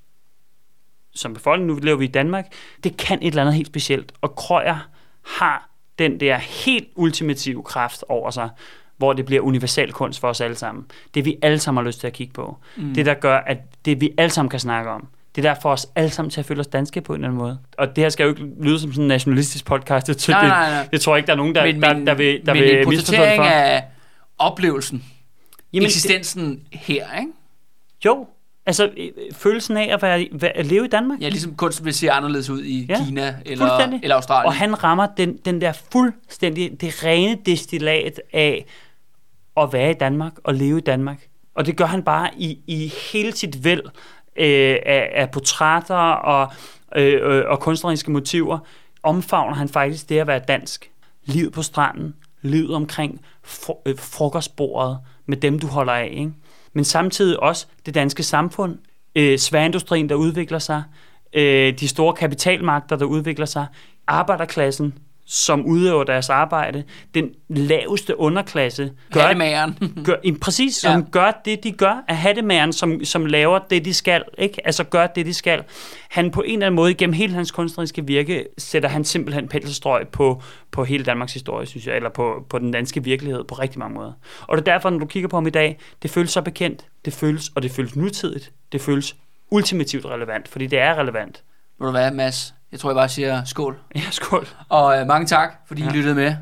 som befolkning, nu lever vi i Danmark, det kan et eller andet helt specielt. Og Krøyer har den der helt ultimative kraft over sig, hvor det bliver universal kunst for os alle sammen. Det vi alle sammen har lyst til at kigge på. Mm. Det der gør, at det vi alle sammen kan snakke om. Det er der for os alle sammen til at føle os danske på en eller anden måde. Og det her skal jo ikke lyde som sådan en nationalistisk podcast. Det, Nej, det, nej, nej. det tror jeg ikke, der er nogen, der, men, der, men, der vil, der men vil misforstå det for. af oplevelsen, Jamen, eksistensen her, ikke? Jo, altså øh, følelsen af at, være, at leve i Danmark. Ja, ligesom kunsten vil se anderledes ud i Ja, Kina eller, eller Australien. Og han rammer den, den der fuldstændig, det rene destillat af at være i Danmark og leve i Danmark. Og det gør han bare i, i hele sit væld øh, af, af portrætter og, øh, øh, og kunstneriske motiver. Omfavner han faktisk det at være dansk. Livet på stranden, livet omkring fro- øh, frokostbordet med dem, du holder af. Ikke? Men samtidig også det danske samfund, øh, sværindustrien, der udvikler sig, øh, de store kapitalmagter, der udvikler sig, arbejderklassen, som udøver deres arbejde, den laveste underklasse, gør, Hattemageren. [LAUGHS] gør, præcis, som Ja. gør det, de gør, af hattemæren, som, som laver det, de skal, ikke? altså gør det, de skal. Han på en eller anden måde, gennem hele hans kunstneriske virke, sætter han simpelthen penselstrøg på, på hele Danmarks historie, synes jeg, eller på, på den danske virkelighed på rigtig mange måder. Og det er derfor, når du kigger på ham i dag, det føles så bekendt, det føles, og det føles nutidigt, det føles ultimativt relevant, fordi det er relevant. Ved du hvad, Mads? Jeg tror, jeg bare siger skål. Ja, skål. Og øh, mange tak, fordi ja. I lyttede med.